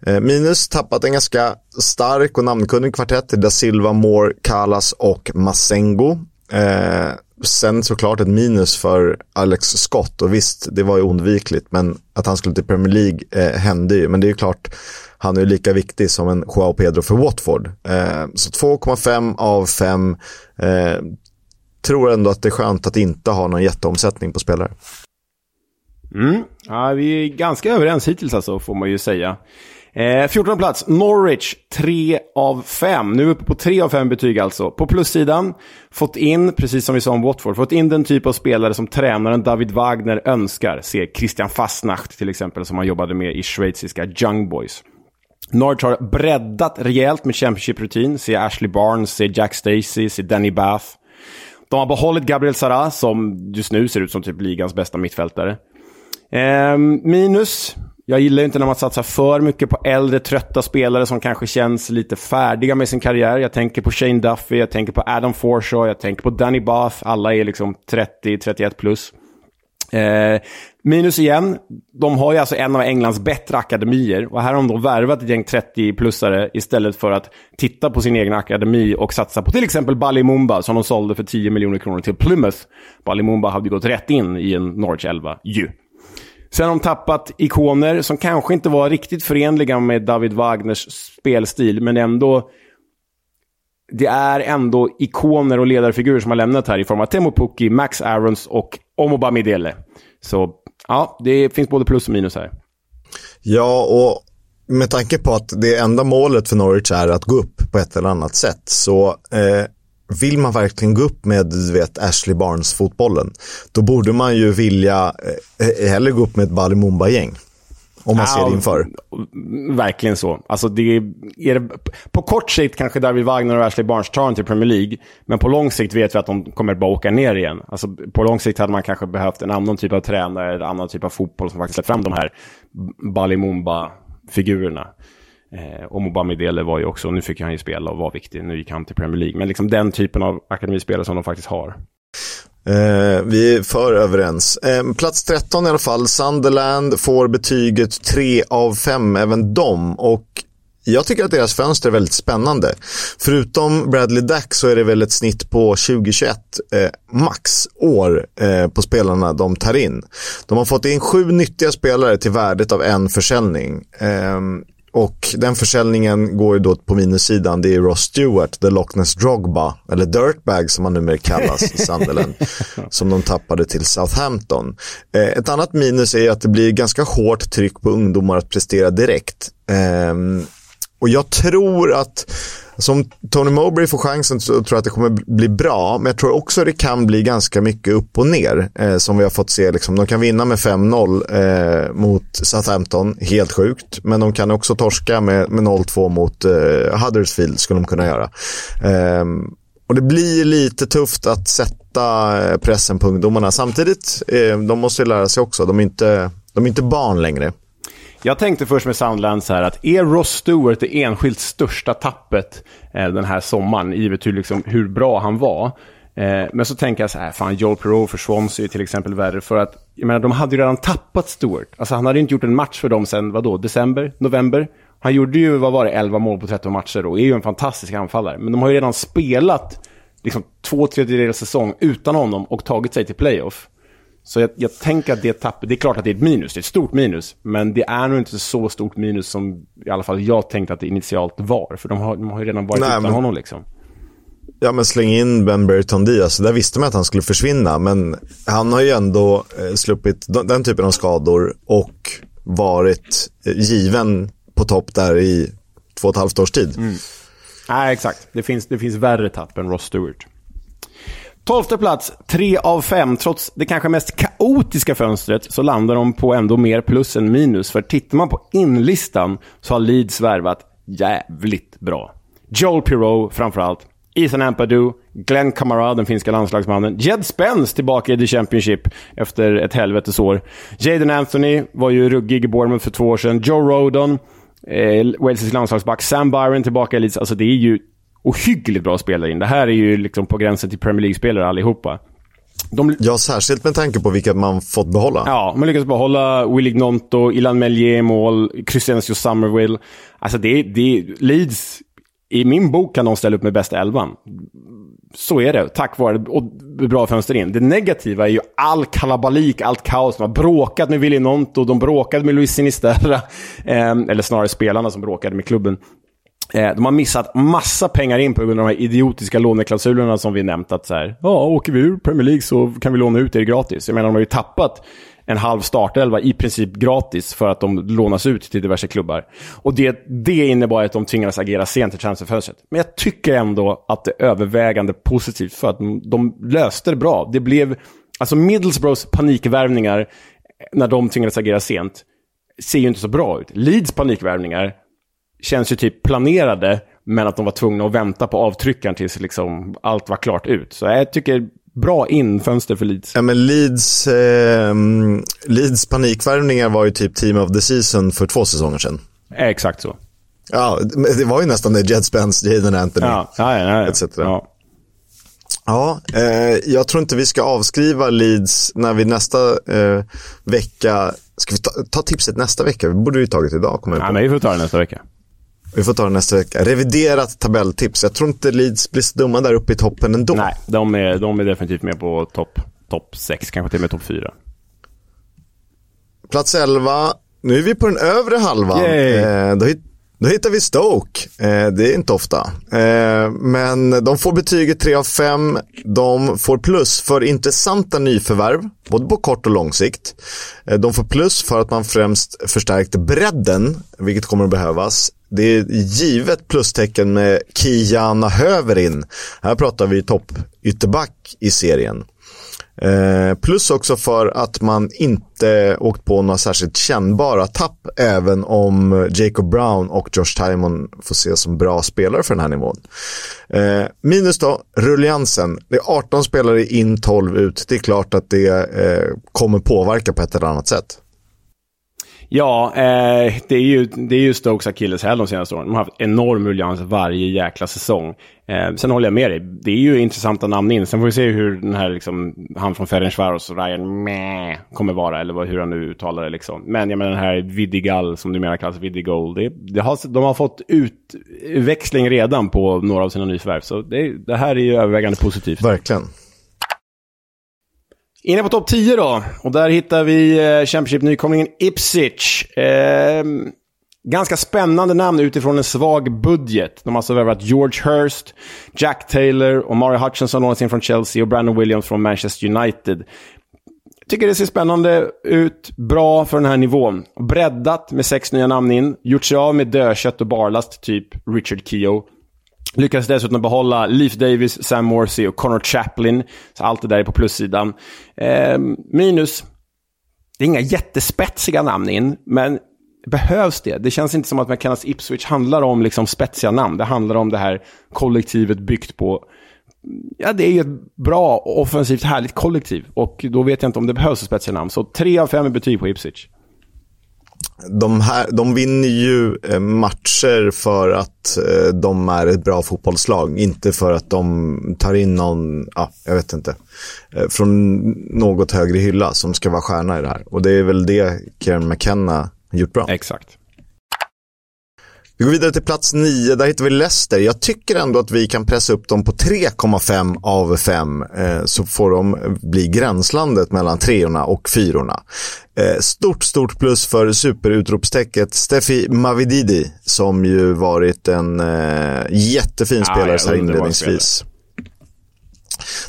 Eh, minus tappat en ganska stark och namnkunnig kvartett Da Silva, Moore, Kalas och Masengo. Eh, sen såklart ett minus för Alex Scott och visst, det var ju oundvikligt men att han skulle till Premier League eh, hände ju. Men det är ju klart, han är ju lika viktig som en Joao Pedro för Watford. Eh, så 2,5 av 5. Eh, tror ändå att det är skönt att inte ha någon jätteomsättning på spelare. Mm. Ja, vi är ganska överens hittills alltså, får man ju säga. Eh, 14 plats, Norwich 3 av 5. Nu uppe på 3 av 5 betyg alltså. På plussidan, fått in, precis som vi sa om Watford, fått in den typ av spelare som tränaren David Wagner önskar. Se Christian Fastnacht till exempel, som han jobbade med i schweiziska Young Boys. Norwich har breddat rejält med Championship-rutin. Se Ashley Barnes, se Jack Stacey, se Danny Bath. De har behållit Gabriel Sara, som just nu ser ut som typ ligans bästa mittfältare. Eh, minus, jag gillar ju inte när man satsar för mycket på äldre, trötta spelare som kanske känns lite färdiga med sin karriär. Jag tänker på Shane Duffy, jag tänker på Adam Forshaw, jag tänker på Danny Bath. Alla är liksom 30-31 plus. Eh, minus igen, de har ju alltså en av Englands bättre akademier. Och här har de då värvat ett gäng 30-plussare istället för att titta på sin egen akademi och satsa på till exempel Balimumba som de sålde för 10 miljoner kronor till Plymouth. Balimumba hade ju gått rätt in i en Norwich 11 ju. Sen har de tappat ikoner som kanske inte var riktigt förenliga med David Wagners spelstil, men ändå... Det är ändå ikoner och ledarfigurer som har lämnat här i form av Temo Pukki, Max Arons och Omoba Midele. Så ja, det finns både plus och minus här. Ja, och med tanke på att det enda målet för Norwich är att gå upp på ett eller annat sätt så eh, vill man verkligen gå upp med du vet, Ashley Barnes-fotbollen, då borde man ju vilja eh, hellre gå upp med ett Balimumba-gäng. Om man ja, ser det inför. Verkligen så. Alltså det är, det, på kort sikt kanske David Wagner och Ashley Barnes tar till Premier League. Men på lång sikt vet vi att de kommer bara åka ner igen. Alltså på lång sikt hade man kanske behövt en annan typ av tränare, en annan typ av fotboll som faktiskt släppt fram de här Balimumba-figurerna. Eh, och Mobamidele var ju också, nu fick han ju spela och var viktig, nu gick han till Premier League. Men liksom den typen av akademispelare som de faktiskt har. Eh, vi är för överens. Eh, plats 13 i alla fall, Sunderland får betyget 3 av 5, även de. Och jag tycker att deras fönster är väldigt spännande. Förutom Bradley Dack så är det väl ett snitt på 2021 eh, max år eh, på spelarna de tar in. De har fått in sju nyttiga spelare till värdet av en försäljning. Eh, och den försäljningen går ju då på minussidan. Det är Ross Stewart, The Loch Ness Drogba, eller Dirtbag som han numera kallas i Sunderland, som de tappade till Southampton. Eh, ett annat minus är att det blir ganska hårt tryck på ungdomar att prestera direkt. Eh, och jag tror att Alltså, som Tony Mowbray får chansen så tror jag att det kommer bli bra. Men jag tror också att det kan bli ganska mycket upp och ner. Eh, som vi har fått se. Liksom. De kan vinna med 5-0 eh, mot Southampton, helt sjukt. Men de kan också torska med, med 0-2 mot eh, Huddersfield, skulle de kunna göra. Eh, och det blir lite tufft att sätta eh, pressen på ungdomarna. Samtidigt, eh, de måste lära sig också. De är inte, de är inte barn längre. Jag tänkte först med Soundlands så här att är Ross Stewart det enskilt största tappet eh, den här sommaren, givet hur, liksom, hur bra han var. Eh, men så tänker jag så här, fan Joel Perreault för Swansea är till exempel värre, för att jag menar, de hade ju redan tappat Stewart. Alltså han hade ju inte gjort en match för dem sen, vadå, december, november? Han gjorde ju, vad var det, 11 mål på 13 matcher och är ju en fantastisk anfallare. Men de har ju redan spelat liksom två tredjedelar säsong utan honom och tagit sig till playoff. Så jag, jag, tänker att det tappet, det är klart att det är ett minus, det är ett stort minus. Men det är nog inte så stort minus som i alla fall jag tänkte att det initialt var. För de har, de har ju redan varit Nej, utan men, honom liksom. Ja men släng in Ben Berton Diaz, där visste man att han skulle försvinna. Men han har ju ändå eh, sluppit den typen av skador och varit eh, given på topp där i två och ett halvt års tid. Mm. Nej, exakt. Det finns, det finns värre tapp än Ross Stewart. Tolfte plats, tre av fem. Trots det kanske mest kaotiska fönstret så landar de på ändå mer plus än minus. För tittar man på inlistan så har Leeds värvat jävligt bra. Joel Pirou framförallt. Ethan Ampadu, Glenn Kamara, den finska landslagsmannen. Jed Spence tillbaka i The Championship efter ett helvetesår. Jaden Anthony var ju ruggig i Bournemouth för två år sedan. Joe Rodon, eh, Wales landslagsback. Sam Byron tillbaka i Leeds. Alltså det är ju ohyggligt bra spelare in. Det här är ju liksom på gränsen till Premier League-spelare allihopa. De... Ja, särskilt med tanke på vilka man fått behålla. Ja, man lyckas behålla Willy Gnonto, Ilan Melier mål, Crescencio Somerville. Alltså det, det, Leeds, i min bok kan de ställa upp med bästa elvan. Så är det, tack vare och bra fönster in. Det negativa är ju all kalabalik, allt kaos. De har bråkat med Willy Gnonto, de bråkade med Luis Sinisterra. Eh, eller snarare spelarna som bråkade med klubben. Eh, de har missat massa pengar in på grund av de här idiotiska låneklausulerna som vi nämnt. Att så här, ja, åker vi ur Premier League så kan vi låna ut er gratis. Jag menar, de har ju tappat en halv startelva i princip gratis för att de lånas ut till diverse klubbar. Och det, det innebar att de tvingades agera sent i transferfönstret. Men jag tycker ändå att det är övervägande positivt för att de, de löste det bra. Det blev, alltså Middlesbroughs panikvärvningar när de tvingades agera sent ser ju inte så bra ut. Leeds panikvärvningar känns ju typ planerade, men att de var tvungna att vänta på avtryckaren tills liksom allt var klart ut. Så jag tycker bra infönster för Leeds. Ja, men Leeds, eh, Leeds panikvärvningar var ju typ team of the season för två säsonger sedan. Exakt så. Ja, det var ju nästan det. Jet Spence, Jaden Anthony, ja, ja, ja, ja. etc. Ja. Ja, eh, jag tror inte vi ska avskriva Leeds när vi nästa eh, vecka, ska vi ta, ta, tipset nästa vecka? Vi borde ju tagit idag. Kommer ja, men vi får ta det nästa vecka. Vi får ta det nästa vecka. Reviderat tabelltips. Jag tror inte Leeds blir så dumma där uppe i toppen ändå. Nej, de är, de är definitivt med på topp top 6, kanske till och med topp 4. Plats 11. Nu är vi på den övre halvan. Eh, då, då, hittar vi Stoke. Eh, det är inte ofta. Eh, men de får betyget 3 av 5. De får plus för intressanta nyförvärv, både på kort och lång sikt. Eh, de får plus för att man främst förstärkte bredden, vilket kommer att behövas. Det är givet plustecken med Kiana Höverin. Här pratar vi topp ytterback i serien. Eh, plus också för att man inte åkt på några särskilt kännbara tapp även om Jacob Brown och Josh Timon får ses som bra spelare för den här nivån. Eh, minus då, rulliansen. Det är 18 spelare in, 12 ut. Det är klart att det eh, kommer påverka på ett eller annat sätt. Ja, eh, det, är ju, det är ju Stokes akilleshäl de senaste åren. De har haft enorm ruljans varje jäkla säsong. Eh, sen håller jag med dig. Det är ju intressanta namn in. Sen får vi se hur den här, liksom, han från Ferencvaros, Ryan Mäh, kommer vara. Eller hur han nu uttalar det. Liksom. Men jag menar den här Vidigal, som numera kallas Vidigol. Det, det har, de har fått utväxling redan på några av sina nyförvärv. Så det, det här är ju övervägande positivt. Verkligen. Inne på topp 10 då. Och där hittar vi eh, Championship-nykomlingen Ipswich. Eh, ganska spännande namn utifrån en svag budget. De har alltså värvat George Hurst, Jack Taylor och Mario Hutchinson lånats in från Chelsea och Brandon Williams från Manchester United. Tycker det ser spännande ut. Bra för den här nivån. Breddat med sex nya namn in. Gjort sig av med dödkött och barlast, typ Richard Keogh. Lyckades dessutom behålla Leif Davis, Sam Morsey och Connor Chaplin. Så allt det där är på plussidan. Eh, minus. Det är inga jättespetsiga namn in, men behövs det? Det känns inte som att McKennas Ipswich handlar om liksom spetsiga namn. Det handlar om det här kollektivet byggt på Ja, det är ju ett bra, offensivt, härligt kollektiv. Och då vet jag inte om det behövs spetsiga namn. Så tre av fem är betyg på Ipswich de, här, de vinner ju eh, matcher för att eh, de är ett bra fotbollslag, inte för att de tar in någon, ja, jag vet inte, eh, från något högre hylla som ska vara stjärna i det här. Och det är väl det Kieran McKenna gjort bra. Exakt. Vi går vidare till plats 9, där hittar vi Leicester. Jag tycker ändå att vi kan pressa upp dem på 3,5 av 5 eh, så får de bli gränslandet mellan treorna och fyrorna. Eh, stort, stort plus för superutropstecket Steffi Mavididi som ju varit en eh, jättefin ja, spelare så här inledningsvis.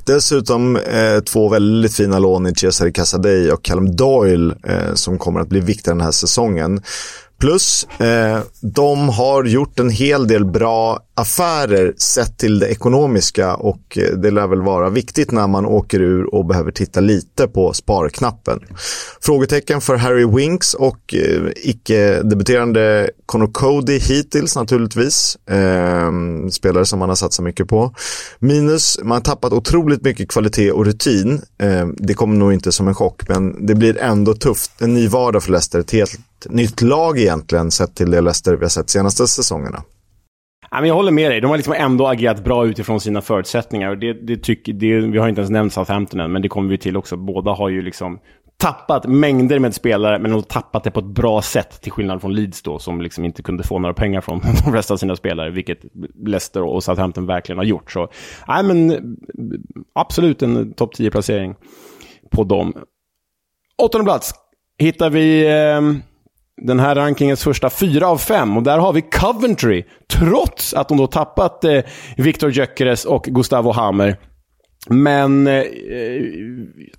Dessutom eh, två väldigt fina lån i Cesare Casadei och Callum Doyle eh, som kommer att bli viktiga den här säsongen. Plus, eh, de har gjort en hel del bra affärer sett till det ekonomiska och eh, det lär väl vara viktigt när man åker ur och behöver titta lite på sparknappen. Frågetecken för Harry Winks och eh, icke-debuterande Connor Cody hittills naturligtvis. Eh, spelare som man har satsat mycket på. Minus, man har tappat otroligt mycket kvalitet och rutin. Eh, det kommer nog inte som en chock, men det blir ändå tufft. En ny vardag för Leicester, ett helt nytt lag egentligen sett till det Leicester vi har sett senaste säsongerna. Jag håller med dig. De har liksom ändå agerat bra utifrån sina förutsättningar. Det, det tycker, det, vi har inte ens nämnt Southampton än, men det kommer vi till också. Båda har ju liksom tappat mängder med spelare, men de har tappat det på ett bra sätt. Till skillnad från Leeds då, som liksom inte kunde få några pengar från de flesta av sina spelare, vilket Leicester och Southampton verkligen har gjort. Så nej, men absolut en topp 10-placering på dem. Åttonde plats hittar vi... Eh, den här rankingens första fyra av fem. Och där har vi Coventry, trots att de då tappat eh, Victor Gyökeres och Gustavo Hammer. Men eh,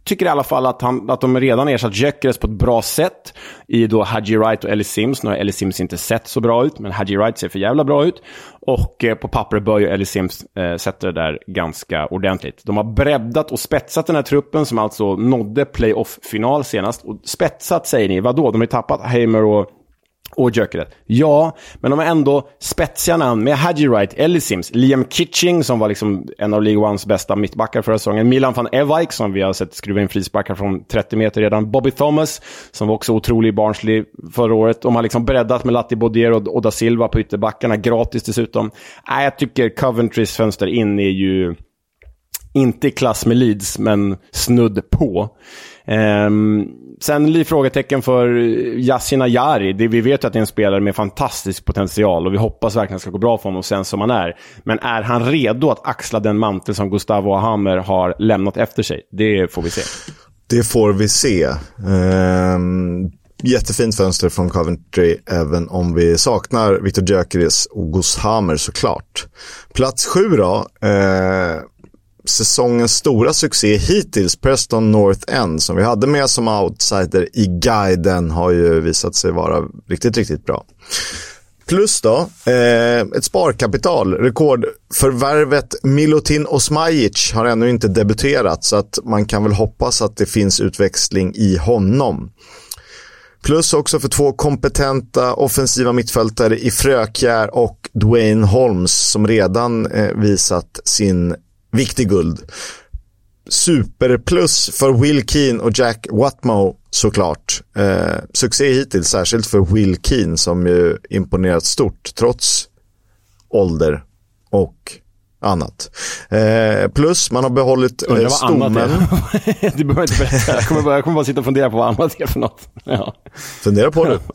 tycker i alla fall att, han, att de redan ersatt Gyökeres på ett bra sätt i då Haji Wright och Ellie Sims. Nu har Ellie Sims inte sett så bra ut, men Haji Wright ser för jävla bra ut. Och eh, på pappret bör ju Ellie Sims eh, sätta det där ganska ordentligt. De har breddat och spetsat den här truppen som alltså nådde playoff-final senast. Och spetsat säger ni, vadå? De har ju tappat Hamer och och Jökeret. Ja, men de har ändå spetsiga namn med Hadji Wright, Ellie Sims, Liam Kitching som var liksom en av League Ones bästa mittbackar förra säsongen, Milan van Ewijk som vi har sett skruva in frisparkar från 30 meter redan, Bobby Thomas som var också otrolig barnslig förra året. De har liksom breddat med Latti Bodier och, och da Silva på ytterbackarna, gratis dessutom. Äh, jag tycker Coventrys fönster in är ju inte i klass med Leeds, men snudd på. Um, sen blir frågetecken för Yasin Ayari. Det, vi vet ju att det är en spelare med fantastisk potential och vi hoppas verkligen att det ska gå bra för honom sen som han är. Men är han redo att axla den mantel som Gustavo Hammer har lämnat efter sig? Det får vi se. Det får vi se. Um, jättefint fönster från Coventry, även om vi saknar Viktor Gyökeres och Gus Hammer såklart. Plats sju då. Eh, säsongens stora succé hittills, Preston North End, som vi hade med som outsider i guiden, har ju visat sig vara riktigt, riktigt bra. Plus då, eh, ett sparkapital. Rekordförvärvet Milutin Osmajic har ännu inte debuterat så att man kan väl hoppas att det finns utväxling i honom. Plus också för två kompetenta offensiva mittfältare i Frökjär och Dwayne Holmes som redan eh, visat sin viktig guld. Superplus för Will Keen och Jack Watmo såklart. Eh, succé hittills, särskilt för Will Keen som ju imponerat stort trots ålder och annat. Eh, plus man har behållit eh, stommen. du behöver inte berätta. Jag kommer, bara, jag kommer bara sitta och fundera på vad annat är för något. Ja. Fundera på det.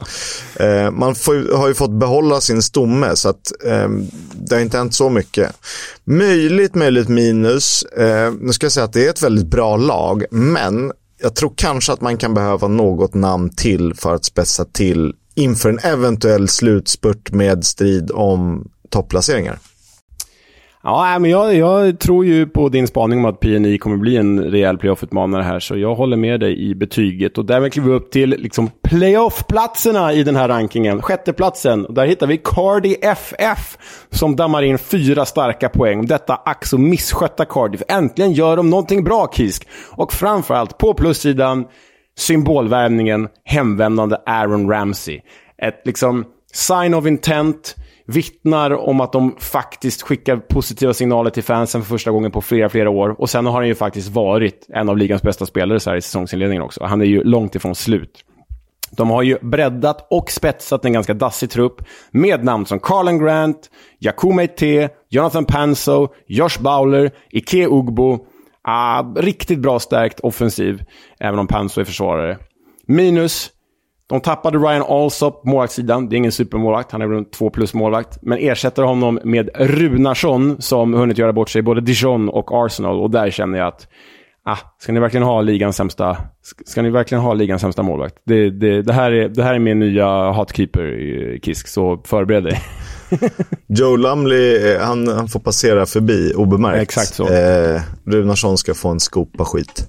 Eh, man får, har ju fått behålla sin stomme så att eh, det har inte hänt så mycket. Möjligt, möjligt minus. Eh, nu ska jag säga att det är ett väldigt bra lag, men jag tror kanske att man kan behöva något namn till för att spetsa till inför en eventuell slutspurt med strid om topplaceringar. Ja, men jag, jag, tror ju på din spaning om att PNI kommer bli en rejäl playoff-utmanare här, så jag håller med dig i betyget. Och därmed kliver vi upp till liksom playoff-platserna i den här rankingen. Sjätteplatsen, där hittar vi Cardi FF som dammar in fyra starka poäng. Detta ack så misskötta Cardiff. Äntligen gör de någonting bra, Kisk. Och framförallt, på plussidan, symbolvärvningen, hemvändande Aaron Ramsey. Ett liksom sign of intent vittnar om att de faktiskt skickar positiva signaler till fansen för första gången på flera, flera år. Och sen har han ju faktiskt varit en av ligans bästa spelare så här i säsongsinledningen också. Han är ju långt ifrån slut. De har ju breddat och spetsat en ganska dassig trupp med namn som Carlen Grant, Yakume T, Jonathan Panso, Josh Bowler, Ike Ugbo. Ah, riktigt bra stärkt offensiv, även om Panso är försvarare. Minus de tappade Ryan Alsop på målvaktssidan. Det är ingen supermålvakt, han är väl en 2 plus målvakt. Men ersätter honom med Runarsson som hunnit göra bort sig både Dijon och Arsenal. Och där känner jag att, ah, ska ni verkligen ha ligans sämsta, ska ni verkligen ha ligans sämsta målvakt? Det, det, det, här är, det här är min nya hatkeeper, Kisk, så förbered dig. Joe Lumley, eh, han, han får passera förbi obemärkt. Exakt så. Eh, Runarsson ska få en skopa skit.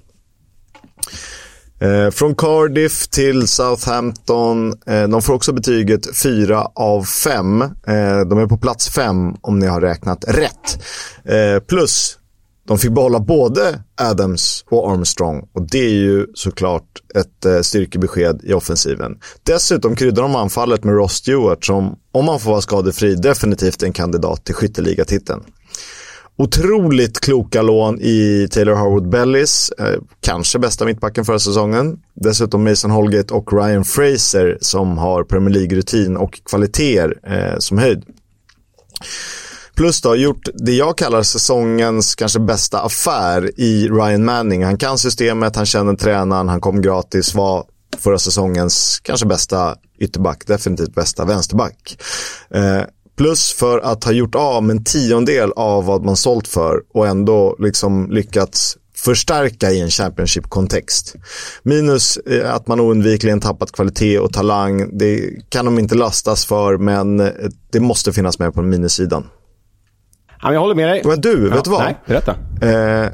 Eh, från Cardiff till Southampton. Eh, de får också betyget 4 av 5. Eh, de är på plats 5 om ni har räknat rätt. Eh, plus, de fick behålla både Adams och Armstrong och det är ju såklart ett eh, styrkebesked i offensiven. Dessutom kryddar de anfallet med Ross Stewart som, om han får vara skadefri, definitivt är en kandidat till skytteligatiteln. Otroligt kloka lån i Taylor Harwood Bellis, eh, kanske bästa mittbacken förra säsongen. Dessutom Mason Holgate och Ryan Fraser som har Premier League-rutin och kvaliteter eh, som höjd. Plus då gjort det jag kallar säsongens kanske bästa affär i Ryan Manning. Han kan systemet, han känner tränaren, han kom gratis, var förra säsongens kanske bästa ytterback, definitivt bästa vänsterback. Eh, plus för att ha gjort av med en tiondel av vad man sålt för och ändå liksom lyckats förstärka i en Championship-kontext. Minus eh, att man oundvikligen tappat kvalitet och talang. Det kan de inte lastas för, men det måste finnas med på minussidan. Ja, jag håller med dig. Men du, ja, vet du vad? Nej, berätta. Eh,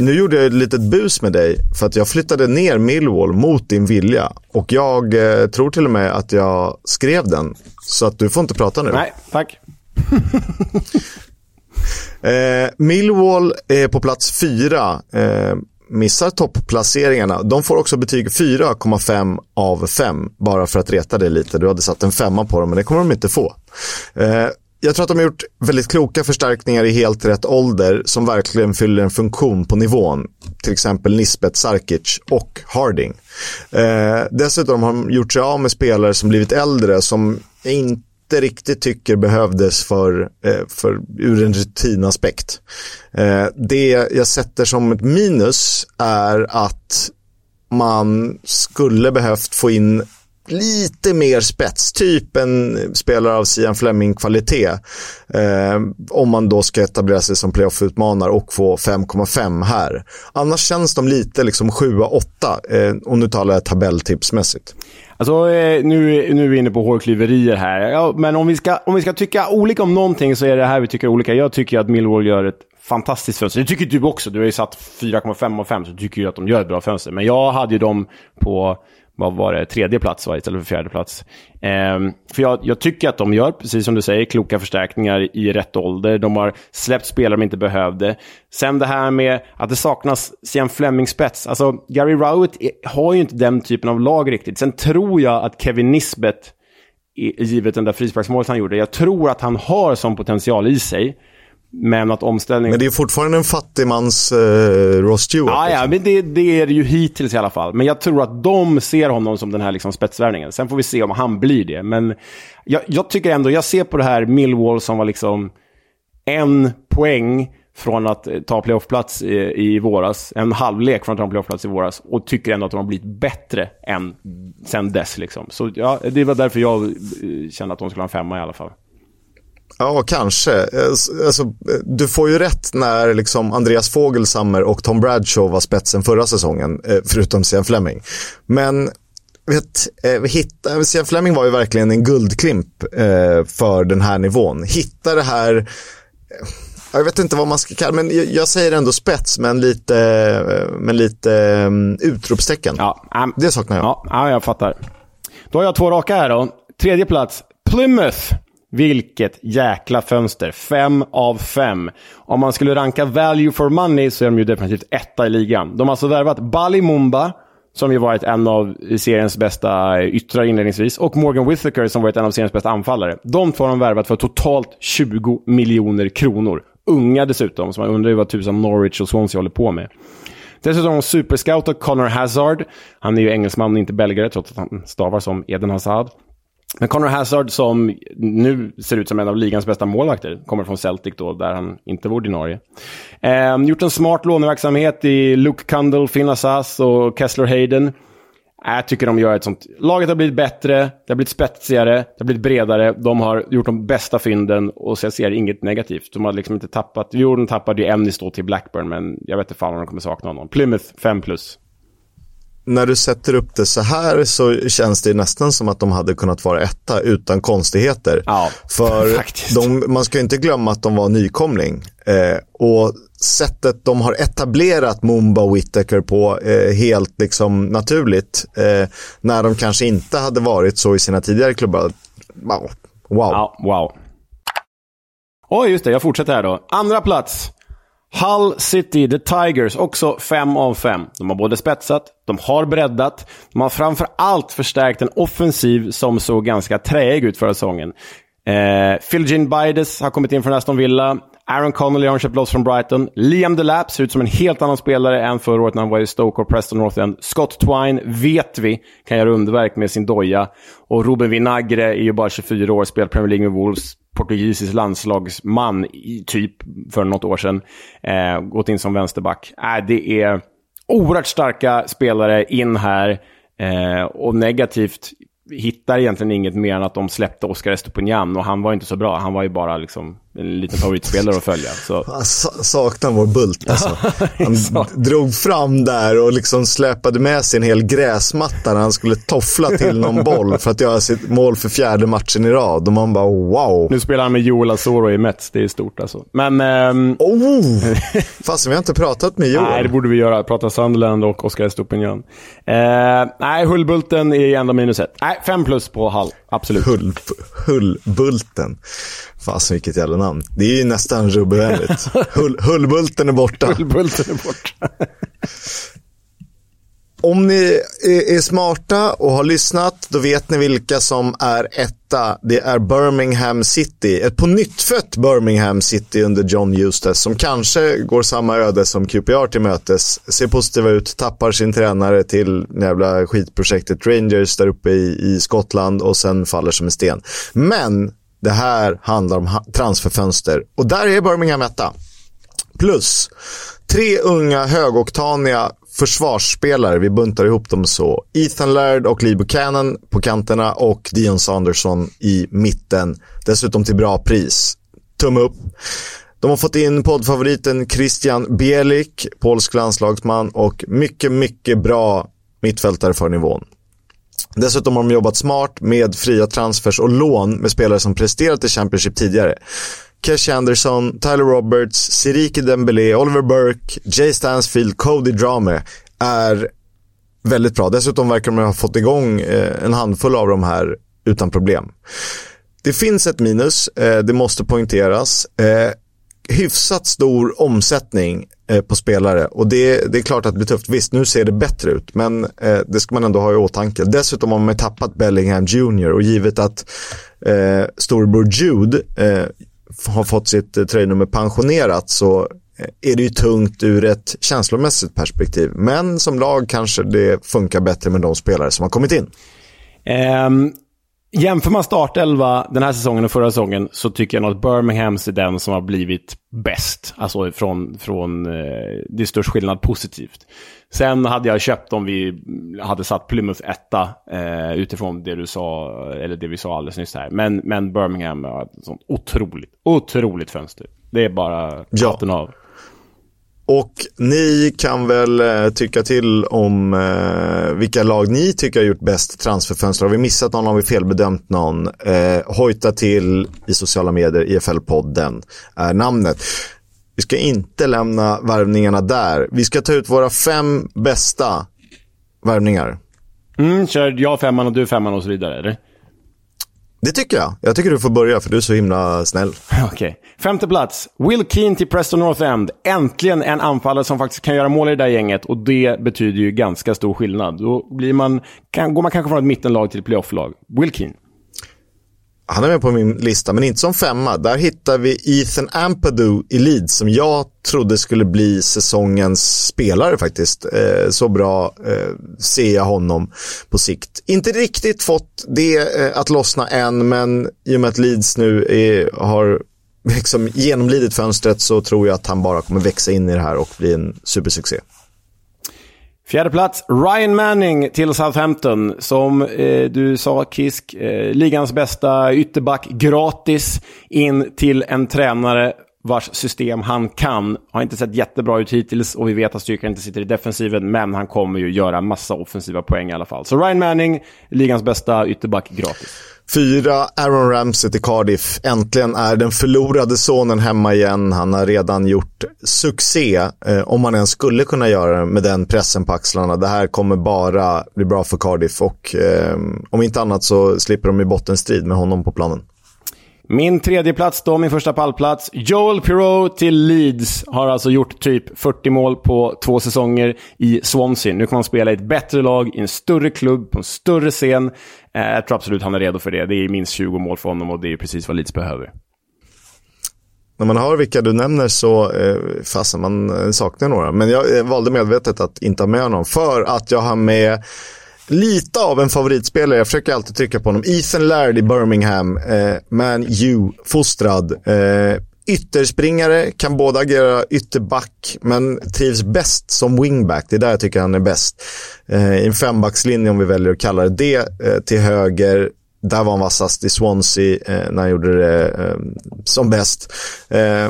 nu gjorde jag ett litet bus med dig för att jag flyttade ner Millwall mot din vilja. Och jag eh, tror till och med att jag skrev den. Så att du får inte prata nu. Nej, tack. eh, Millwall är på plats fyra. Eh, missar topplaceringarna. De får också betyg 4,5 av 5. Bara för att reta dig lite. Du hade satt en femma på dem, men det kommer de inte få. Eh, jag tror att de har gjort väldigt kloka förstärkningar i helt rätt ålder som verkligen fyller en funktion på nivån. Till exempel Nisbet Sarkic och Harding. Eh, dessutom har de gjort sig av med spelare som blivit äldre som inte riktigt tycker behövdes för, eh, för, ur en rutinaspekt. Eh, det jag sätter som ett minus är att man skulle behövt få in lite mer spets, typ en spelare av Sian Fleming-kvalitet. Eh, om man då ska etablera sig som playoff-utmanare och få 5,5 här. Annars känns de lite liksom 7-8 eh, och nu talar jag tabelltipsmässigt. Alltså, eh, nu, nu är vi inne på hårklyverier här. Ja, men om vi, ska, om vi ska tycka olika om någonting så är det här vi tycker olika. Jag tycker att Millwall gör ett fantastiskt fönster. Det tycker du också. Du har ju satt 4,5 av 5 så du tycker ju att de gör ett bra fönster. Men jag hade ju dem på vad var det, tredje plats va, istället för fjärde plats. Ehm, för jag, jag, tycker att de gör, precis som du säger, kloka förstärkningar i rätt ålder. De har släppt spelare de inte behövde. Sen det här med att det saknas Sian Fleming-spets. Alltså, Gary Rowett har ju inte den typen av lag riktigt. Sen tror jag att Kevin Nisbet, givet den där frisparksmålet han gjorde, jag tror att han har sån potential i sig. Men att omställningen... Men det är fortfarande en fattigmans eh, Ross Stewart. Ja, ja men det, det, är det ju hittills i alla fall. Men jag tror att de ser honom som den här liksom spetsvärvningen. Sen får vi se om han blir det. Men jag, jag, tycker ändå, jag ser på det här Millwall som var liksom en poäng från att ta playoffplats i, i våras. En halvlek från att ta playoffplats i våras. Och tycker ändå att de har blivit bättre än sen dess. Liksom. Så ja, det var därför jag eh, kände att de skulle ha en femma i alla fall. Ja, kanske. Alltså, du får ju rätt när liksom Andreas Fogelsammer och Tom Bradshaw var spetsen förra säsongen, eh, förutom Sian Fleming. Men vet, eh, hitta, Sian Fleming var ju verkligen en guldklimp eh, för den här nivån. Hitta det här, jag vet inte vad man ska kalla men jag säger ändå spets, men lite, men lite um, utropstecken. Ja, um, det saknar jag. Ja, ja, jag fattar. Då har jag två raka här då. Tredje plats, Plymouth. Vilket jäkla fönster. Fem av fem. Om man skulle ranka value for money så är de ju definitivt etta i ligan. De har alltså värvat Bali Mumba, som ju varit en av seriens bästa eh, yttrar inledningsvis, och Morgan Whittaker som varit en av seriens bästa anfallare. De två har de värvat för totalt 20 miljoner kronor. Unga dessutom, så man undrar ju vad tusan Norwich och Swansea håller på med. Dessutom har de superscoutat Connor Hazard. Han är ju engelsman och inte belgare, trots att han stavar som Eden Hazard. Men Conor Hazard som nu ser ut som en av ligans bästa målvakter, kommer från Celtic då, där han inte var ordinarie. Ehm, gjort en smart låneverksamhet i Luke Kundle, Finn Assas och Kessler Hayden. Jag tycker de gör ett sånt... Laget har blivit bättre, det har blivit spetsigare, det har blivit bredare. De har gjort de bästa fynden och så jag ser inget negativt. De har liksom inte tappat... Jo, de tappade ju Emnis då till Blackburn, men jag vet inte fan om de kommer sakna honom. Plymouth 5 plus när du sätter upp det så här så känns det nästan som att de hade kunnat vara etta utan konstigheter. Ja, För de, man ska inte glömma att de var nykomling. Eh, och sättet de har etablerat Mumba och Whittaker på eh, helt liksom naturligt. Eh, när de kanske inte hade varit så i sina tidigare klubbar. Wow. wow. Ja, wow. Oj, just det. Jag fortsätter här då. Andra plats. Hull City, The Tigers, också 5 av 5. De har både spetsat, de har breddat, de har framför allt förstärkt en offensiv som såg ganska träig ut förra säsongen. Eh, Phil Gin Bides har kommit in från Aston Villa. Aaron Connolly har köpt loss från Brighton. Liam Delap ser ut som en helt annan spelare än förra året när han var i Stoke och Preston North End. Scott Twine vet vi kan göra underverk med sin doja. Och Ruben Vinagre är ju bara 24 år, spelar Premier League med Wolves portugisisk landslagsman i typ för något år sedan. Eh, gått in som vänsterback. Äh, det är oerhört starka spelare in här. Eh, och negativt hittar egentligen inget mer än att de släppte Oscar Estopignan och han var inte så bra. Han var ju bara liksom en liten favoritspelare att följa. Så. Sa- saknar vår Bult alltså. Han drog fram där och liksom släpade med sig en hel gräsmatta när han skulle toffla till någon boll för att göra sitt mål för fjärde matchen i rad. Och man bara wow. Nu spelar han med Joel Asoro i Mets. Det är stort alltså. Men... ehm, Oh! Fast vi har inte pratat med Joel. Nej, det borde vi göra. Prata Sunderland och Oscar Estopinian. Eh, nej, Hullbulten är ändå minus ett. Nej, fem plus på Hall. Absolut. Hull, Hullbulten. Fasen vilket jävla namn. Det är ju nästan rubbevänligt. Hull, Hullbulten är borta. Hullbulten är borta. Om ni är, smarta och har lyssnat, då vet ni vilka som är etta. Det är Birmingham City. Ett på nyttfött Birmingham City under John Eustace som kanske går samma öde som QPR till mötes. Ser positiva ut, tappar sin tränare till jävla skitprojektet Rangers där uppe i, i Skottland och sen faller som en sten. Men det här handlar om transferfönster och där är Birmingham etta. Plus tre unga högoktaniga försvarsspelare. Vi buntar ihop dem så. Ethan Laird och Lee Buchanan på kanterna och Dion Sanderson i mitten. Dessutom till bra pris. Tumme upp. De har fått in poddfavoriten Christian Bielik, polsk landslagsman och mycket, mycket bra mittfältare för nivån. Dessutom har de jobbat smart med fria transfers och lån med spelare som presterat i Championship tidigare. Kesh Anderson, Tyler Roberts, Siriki Dembélé, Oliver Burke, Jay Stansfield, Cody Drame är väldigt bra. Dessutom verkar de ha fått igång eh, en handfull av de här utan problem. Det finns ett minus, eh, det måste poängteras. Eh, Hyfsat stor omsättning eh, på spelare och det, det är klart att det blir tufft. Visst, nu ser det bättre ut, men eh, det ska man ändå ha i åtanke. Dessutom har man tappat Bellingham Jr och givet att eh, storebror Jude eh, har fått sitt eh, tröjnummer pensionerat så eh, är det ju tungt ur ett känslomässigt perspektiv. Men som lag kanske det funkar bättre med de spelare som har kommit in. Um jämför man startelva den här säsongen och förra säsongen så tycker jag nog att Birminghams är den som har blivit bäst. Alltså från, från eh, det är störst skillnad positivt. Sen hade jag köpt om vi hade satt Plymouth etta eh, utifrån det du sa, eller det vi sa alldeles nyss här. Men, men Birmingham har ett sånt otroligt, otroligt fönster. Det är bara Ja. hatten av. Och ni kan väl eh, tycka till om eh, vilka lag ni tycker har gjort bäst transferfönster. Har vi missat någon? Har vi felbedömt någon? Eh, hojta till i sociala medier. IFL-podden är namnet. Vi ska inte lämna värvningarna där. Vi ska ta ut våra fem bästa värvningar. Mm, kör jag femman och du femman och så vidare, eller? Det tycker jag. Jag tycker du får börja för du är så himla snäll. Okej. Femte plats. Will Keane till Preston North End. Äntligen en anfallare som faktiskt kan göra mål i det där gänget. Och det betyder ju ganska stor skillnad. Då blir man, kan, går man kanske från ett mittenlag till ett playofflag. Will Keane. Han är med på min lista, men inte som femma. Där hittar vi Ethan Ampadu i Leeds som jag trodde skulle bli säsongens spelare faktiskt. Eh, så bra eh, ser jag honom på sikt. Inte riktigt fått det eh, att lossna än, men i och med att Leeds nu är, har liksom genomlidit fönstret så tror jag att han bara kommer växa in i det här och bli en supersuccé. Fjärde plats, Ryan Manning till Southampton. Som eh, du sa, Kisk, eh, ligans bästa ytterback gratis in till en tränare vars system han kan. Har inte sett jättebra ut hittills och vi vet att styrkan inte sitter i defensiven, men han kommer ju göra massa offensiva poäng i alla fall. Så Ryan Manning, ligans bästa ytterback, gratis. Fyra, Aaron Ramsey till Cardiff. Äntligen är den förlorade sonen hemma igen. Han har redan gjort succé, eh, om man ens skulle kunna göra det med den pressen på axlarna. Det här kommer bara bli bra för Cardiff och eh, om inte annat så slipper de i bottenstrid med honom på planen. Min tredje plats då, min första pallplats. Joel Pirou till Leeds har alltså gjort typ 40 mål på två säsonger i Swansea. Nu kan han spela i ett bättre lag, i en större klubb, på en större scen. Eh, jag tror absolut han är redo för det. Det är minst 20 mål för honom och det är precis vad Leeds behöver. När man hör vilka du nämner så eh, fasen man eh, saknar några. Men jag eh, valde medvetet att inte ha med honom för att jag har med lite av en favoritspelare. Jag försöker alltid trycka på honom. Ethan Laird i Birmingham. Eh, Man U-fostrad. Eh, ytterspringare, kan både agera ytterback, men trivs bäst som wingback. Det är där jag tycker han är bäst. Eh, I en fembackslinje om vi väljer att kalla det det. Eh, till höger, där var han vassast i Swansea eh, när han gjorde det eh, som bäst. Eh,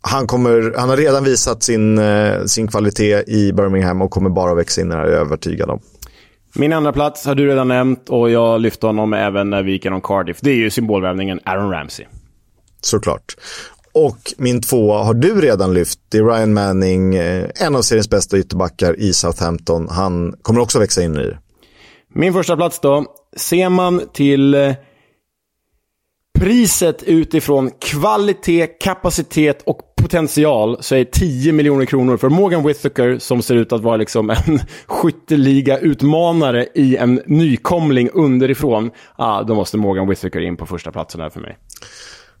han, kommer, han har redan visat sin, sin kvalitet i Birmingham och kommer bara växa in det här, jag är övertygad om. Min andra plats har du redan nämnt och jag lyfte honom även när vi gick igenom Cardiff. Det är ju symbolvärvningen Aaron Ramsey. Såklart. Och min tvåa har du redan lyft. Det är Ryan Manning, eh, en av seriens bästa ytterbackar i Southampton. Han kommer också växa in i det. Min första plats då. Ser man till eh, priset utifrån kvalitet, kapacitet och potential så är 10 miljoner kronor för Morgan Whittaker som ser ut att vara liksom en skytteliga-utmanare i en nykomling underifrån. Ah, då måste Morgan Whittaker in på första platsen här för mig.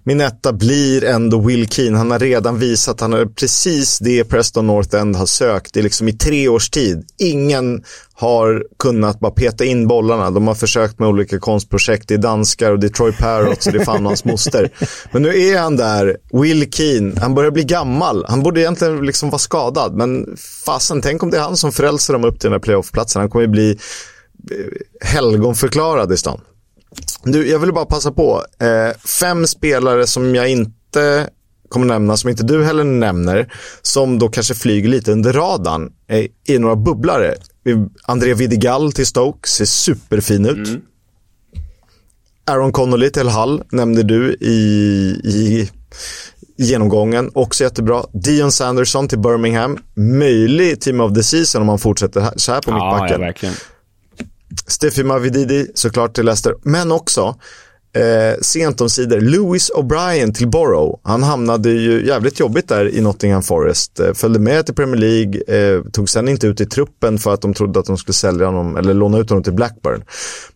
Min etta blir ändå Will Keane. Han har redan visat att han har precis det Preston North End har sökt i, liksom i tre års tid. Ingen har kunnat bara peta in bollarna. De har försökt med olika konstprojekt. Det är danskar och Detroit Parrots och det är fan hans moster. Men nu är han där, Will Keane. Han börjar bli gammal. Han borde egentligen liksom vara skadad. Men fasen, tänk om det är han som frälser dem upp till den här playoff-platsen. Han kommer ju bli eh, helgonförklarad i stan. Du, jag vill bara passa på. Eh, fem spelare som jag inte kommer nämna, som inte du heller nämner, som då kanske flyger lite under radarn, är, är några bubblare. André Vidigal till Stoke ser superfin ut. Mm. Aaron Connolly till Hull nämnde du i, i genomgången, också jättebra. Dion Sanderson till Birmingham, möjlig team of the season om man fortsätter så här på ja, mittbacken. Ja, verkligen. Steffi Mavididi såklart till Leicester, men också eh, sent om sidor, Lewis O'Brien till Borough. Han hamnade ju jävligt jobbigt där i Nottingham Forest. Eh, följde med till Premier League, eh, tog sen inte ut i truppen för att de trodde att de skulle sälja honom eller låna ut honom till Blackburn.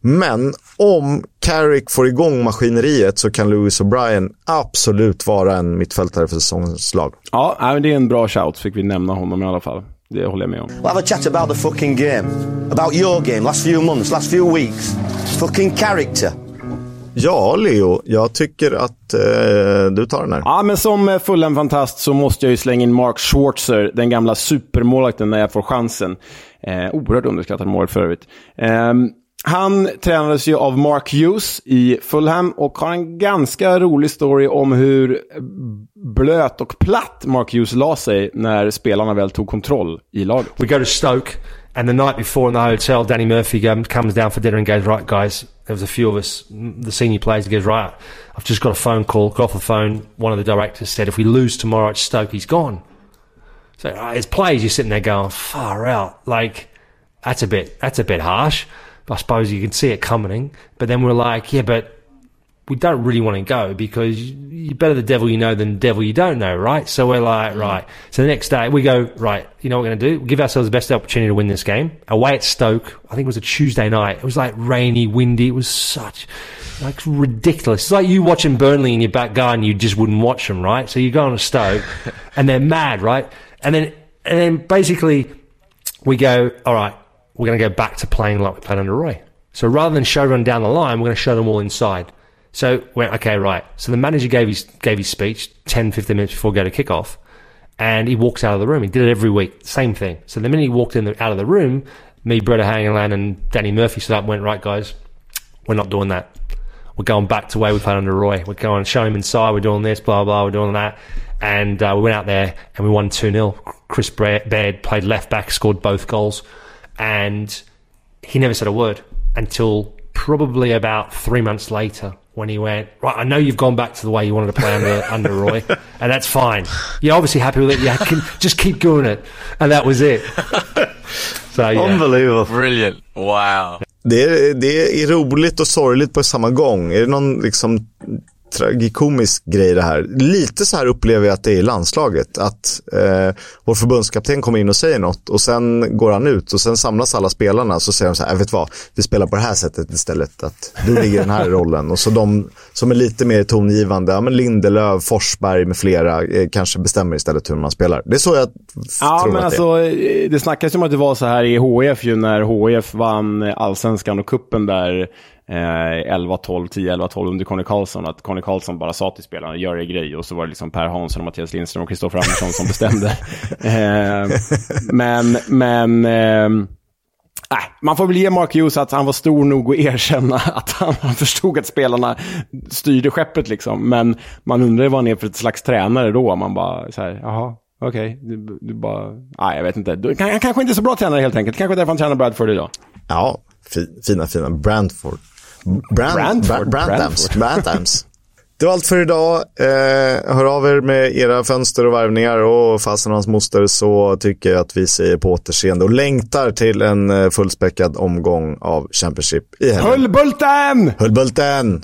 Men om Carrick får igång maskineriet så kan Lewis O'Brien absolut vara en mittfältare för säsongens lag. Ja, det är en bra shout, fick vi nämna honom i alla fall. Det håller jag med om. We'll have a chat about the fucking game. About your game, last few months, last few weeks. Fucking character. Ja, Leo, jag tycker att eh, du tar den här. Ja, men som fullen fantast så måste jag ju slänga in Mark Schwarzer, den gamla supermålvakten när jag får chansen. Eh, oerhört underskattad mål för övrigt. Eh, han tränades ju av Mark Hughes i Fulham och har en ganska rolig story om hur blöt och platt Mark Hughes la sig när spelarna väl tog kontroll i laget. We go to Stoke and the night before in the hotel Danny Murphy comes down for dinner and goes right guys there was a few of us the senior players he goes right I've just got a phone call got off the phone one of the directors said if we lose tomorrow at Stoke he's gone. So uh, as players you're sitting there going far out like that's a bit that's a bit harsh. I suppose you can see it coming. But then we're like, yeah, but we don't really want to go because you're better the devil you know than the devil you don't know, right? So we're like, right. So the next day we go, right, you know what we're going to do? We'll give ourselves the best opportunity to win this game. Away at Stoke, I think it was a Tuesday night. It was like rainy, windy. It was such, like ridiculous. It's like you watching Burnley in your back garden, you just wouldn't watch them, right? So you go on a Stoke and they're mad, right? And then, and then basically we go, all right, we're going to go back to playing like we played under Roy. So rather than show them down the line, we're going to show them all inside. So went, okay, right. So the manager gave his, gave his speech 10, 15 minutes before go to kickoff and he walks out of the room. He did it every week. Same thing. So the minute he walked in the, out of the room, me, Bretta Hangeland and Danny Murphy stood up and went, right, guys, we're not doing that. we're going back to where we played under Roy. We're going to show him inside. We're doing this, blah blah. We're doing that, and uh, we went out there and we won two 0 Chris Baird played left back, scored both goals, and he never said a word until probably about three months later when he went, right, I know you've gone back to the way you wanted to play under, under Roy, and that's fine. You're obviously happy with it. You can just keep doing it. And that was it. So, yeah. Unbelievable. Brilliant. Wow. Det är, det är roligt och sorgligt på samma gång. Är det någon liksom tragikomisk grej det här. Lite så här upplever jag att det är i landslaget. Att eh, vår förbundskapten kommer in och säger något och sen går han ut och sen samlas alla spelarna så säger de så här, äh, vet vad, vi spelar på det här sättet istället. Att du ligger i den här rollen. Och så de som är lite mer tongivande, ja men Lindelöf, Forsberg med flera, eh, kanske bestämmer istället hur man spelar. Det är så jag ja, tror men att alltså, det är. Det snackas ju om att det var så här i HF ju när HF vann allsvenskan och kuppen där eh, 11-12, 10-11-12 under Conny Karlsson. Att Conny Karlsson bara sa till spelarna, gör er grej. Och så var det liksom Per Hansson, och Mattias Lindström och Kristoffer Andersson som bestämde. eh, men, men... Eh, Äh, man får väl ge Mark Hughes att han var stor nog att erkänna att han, han förstod att spelarna styrde skeppet. Liksom. Men man undrar vad han är för ett slags tränare då. Man bara, så här, jaha, okej, okay. du, du, bara, nej jag vet inte. Du, han kanske inte är så bra tränare helt enkelt. Kanske därför han tränar Bradford idag. Ja, fina, fina. Brandford. Brand, Brandford. Brandams. Brandams. Det var allt för idag. Eh, hör av er med era fönster och värvningar och fasen hans moster så tycker jag att vi säger på återseende och längtar till en eh, fullspäckad omgång av Championship i helgen. Höllbulten! Höllbulten!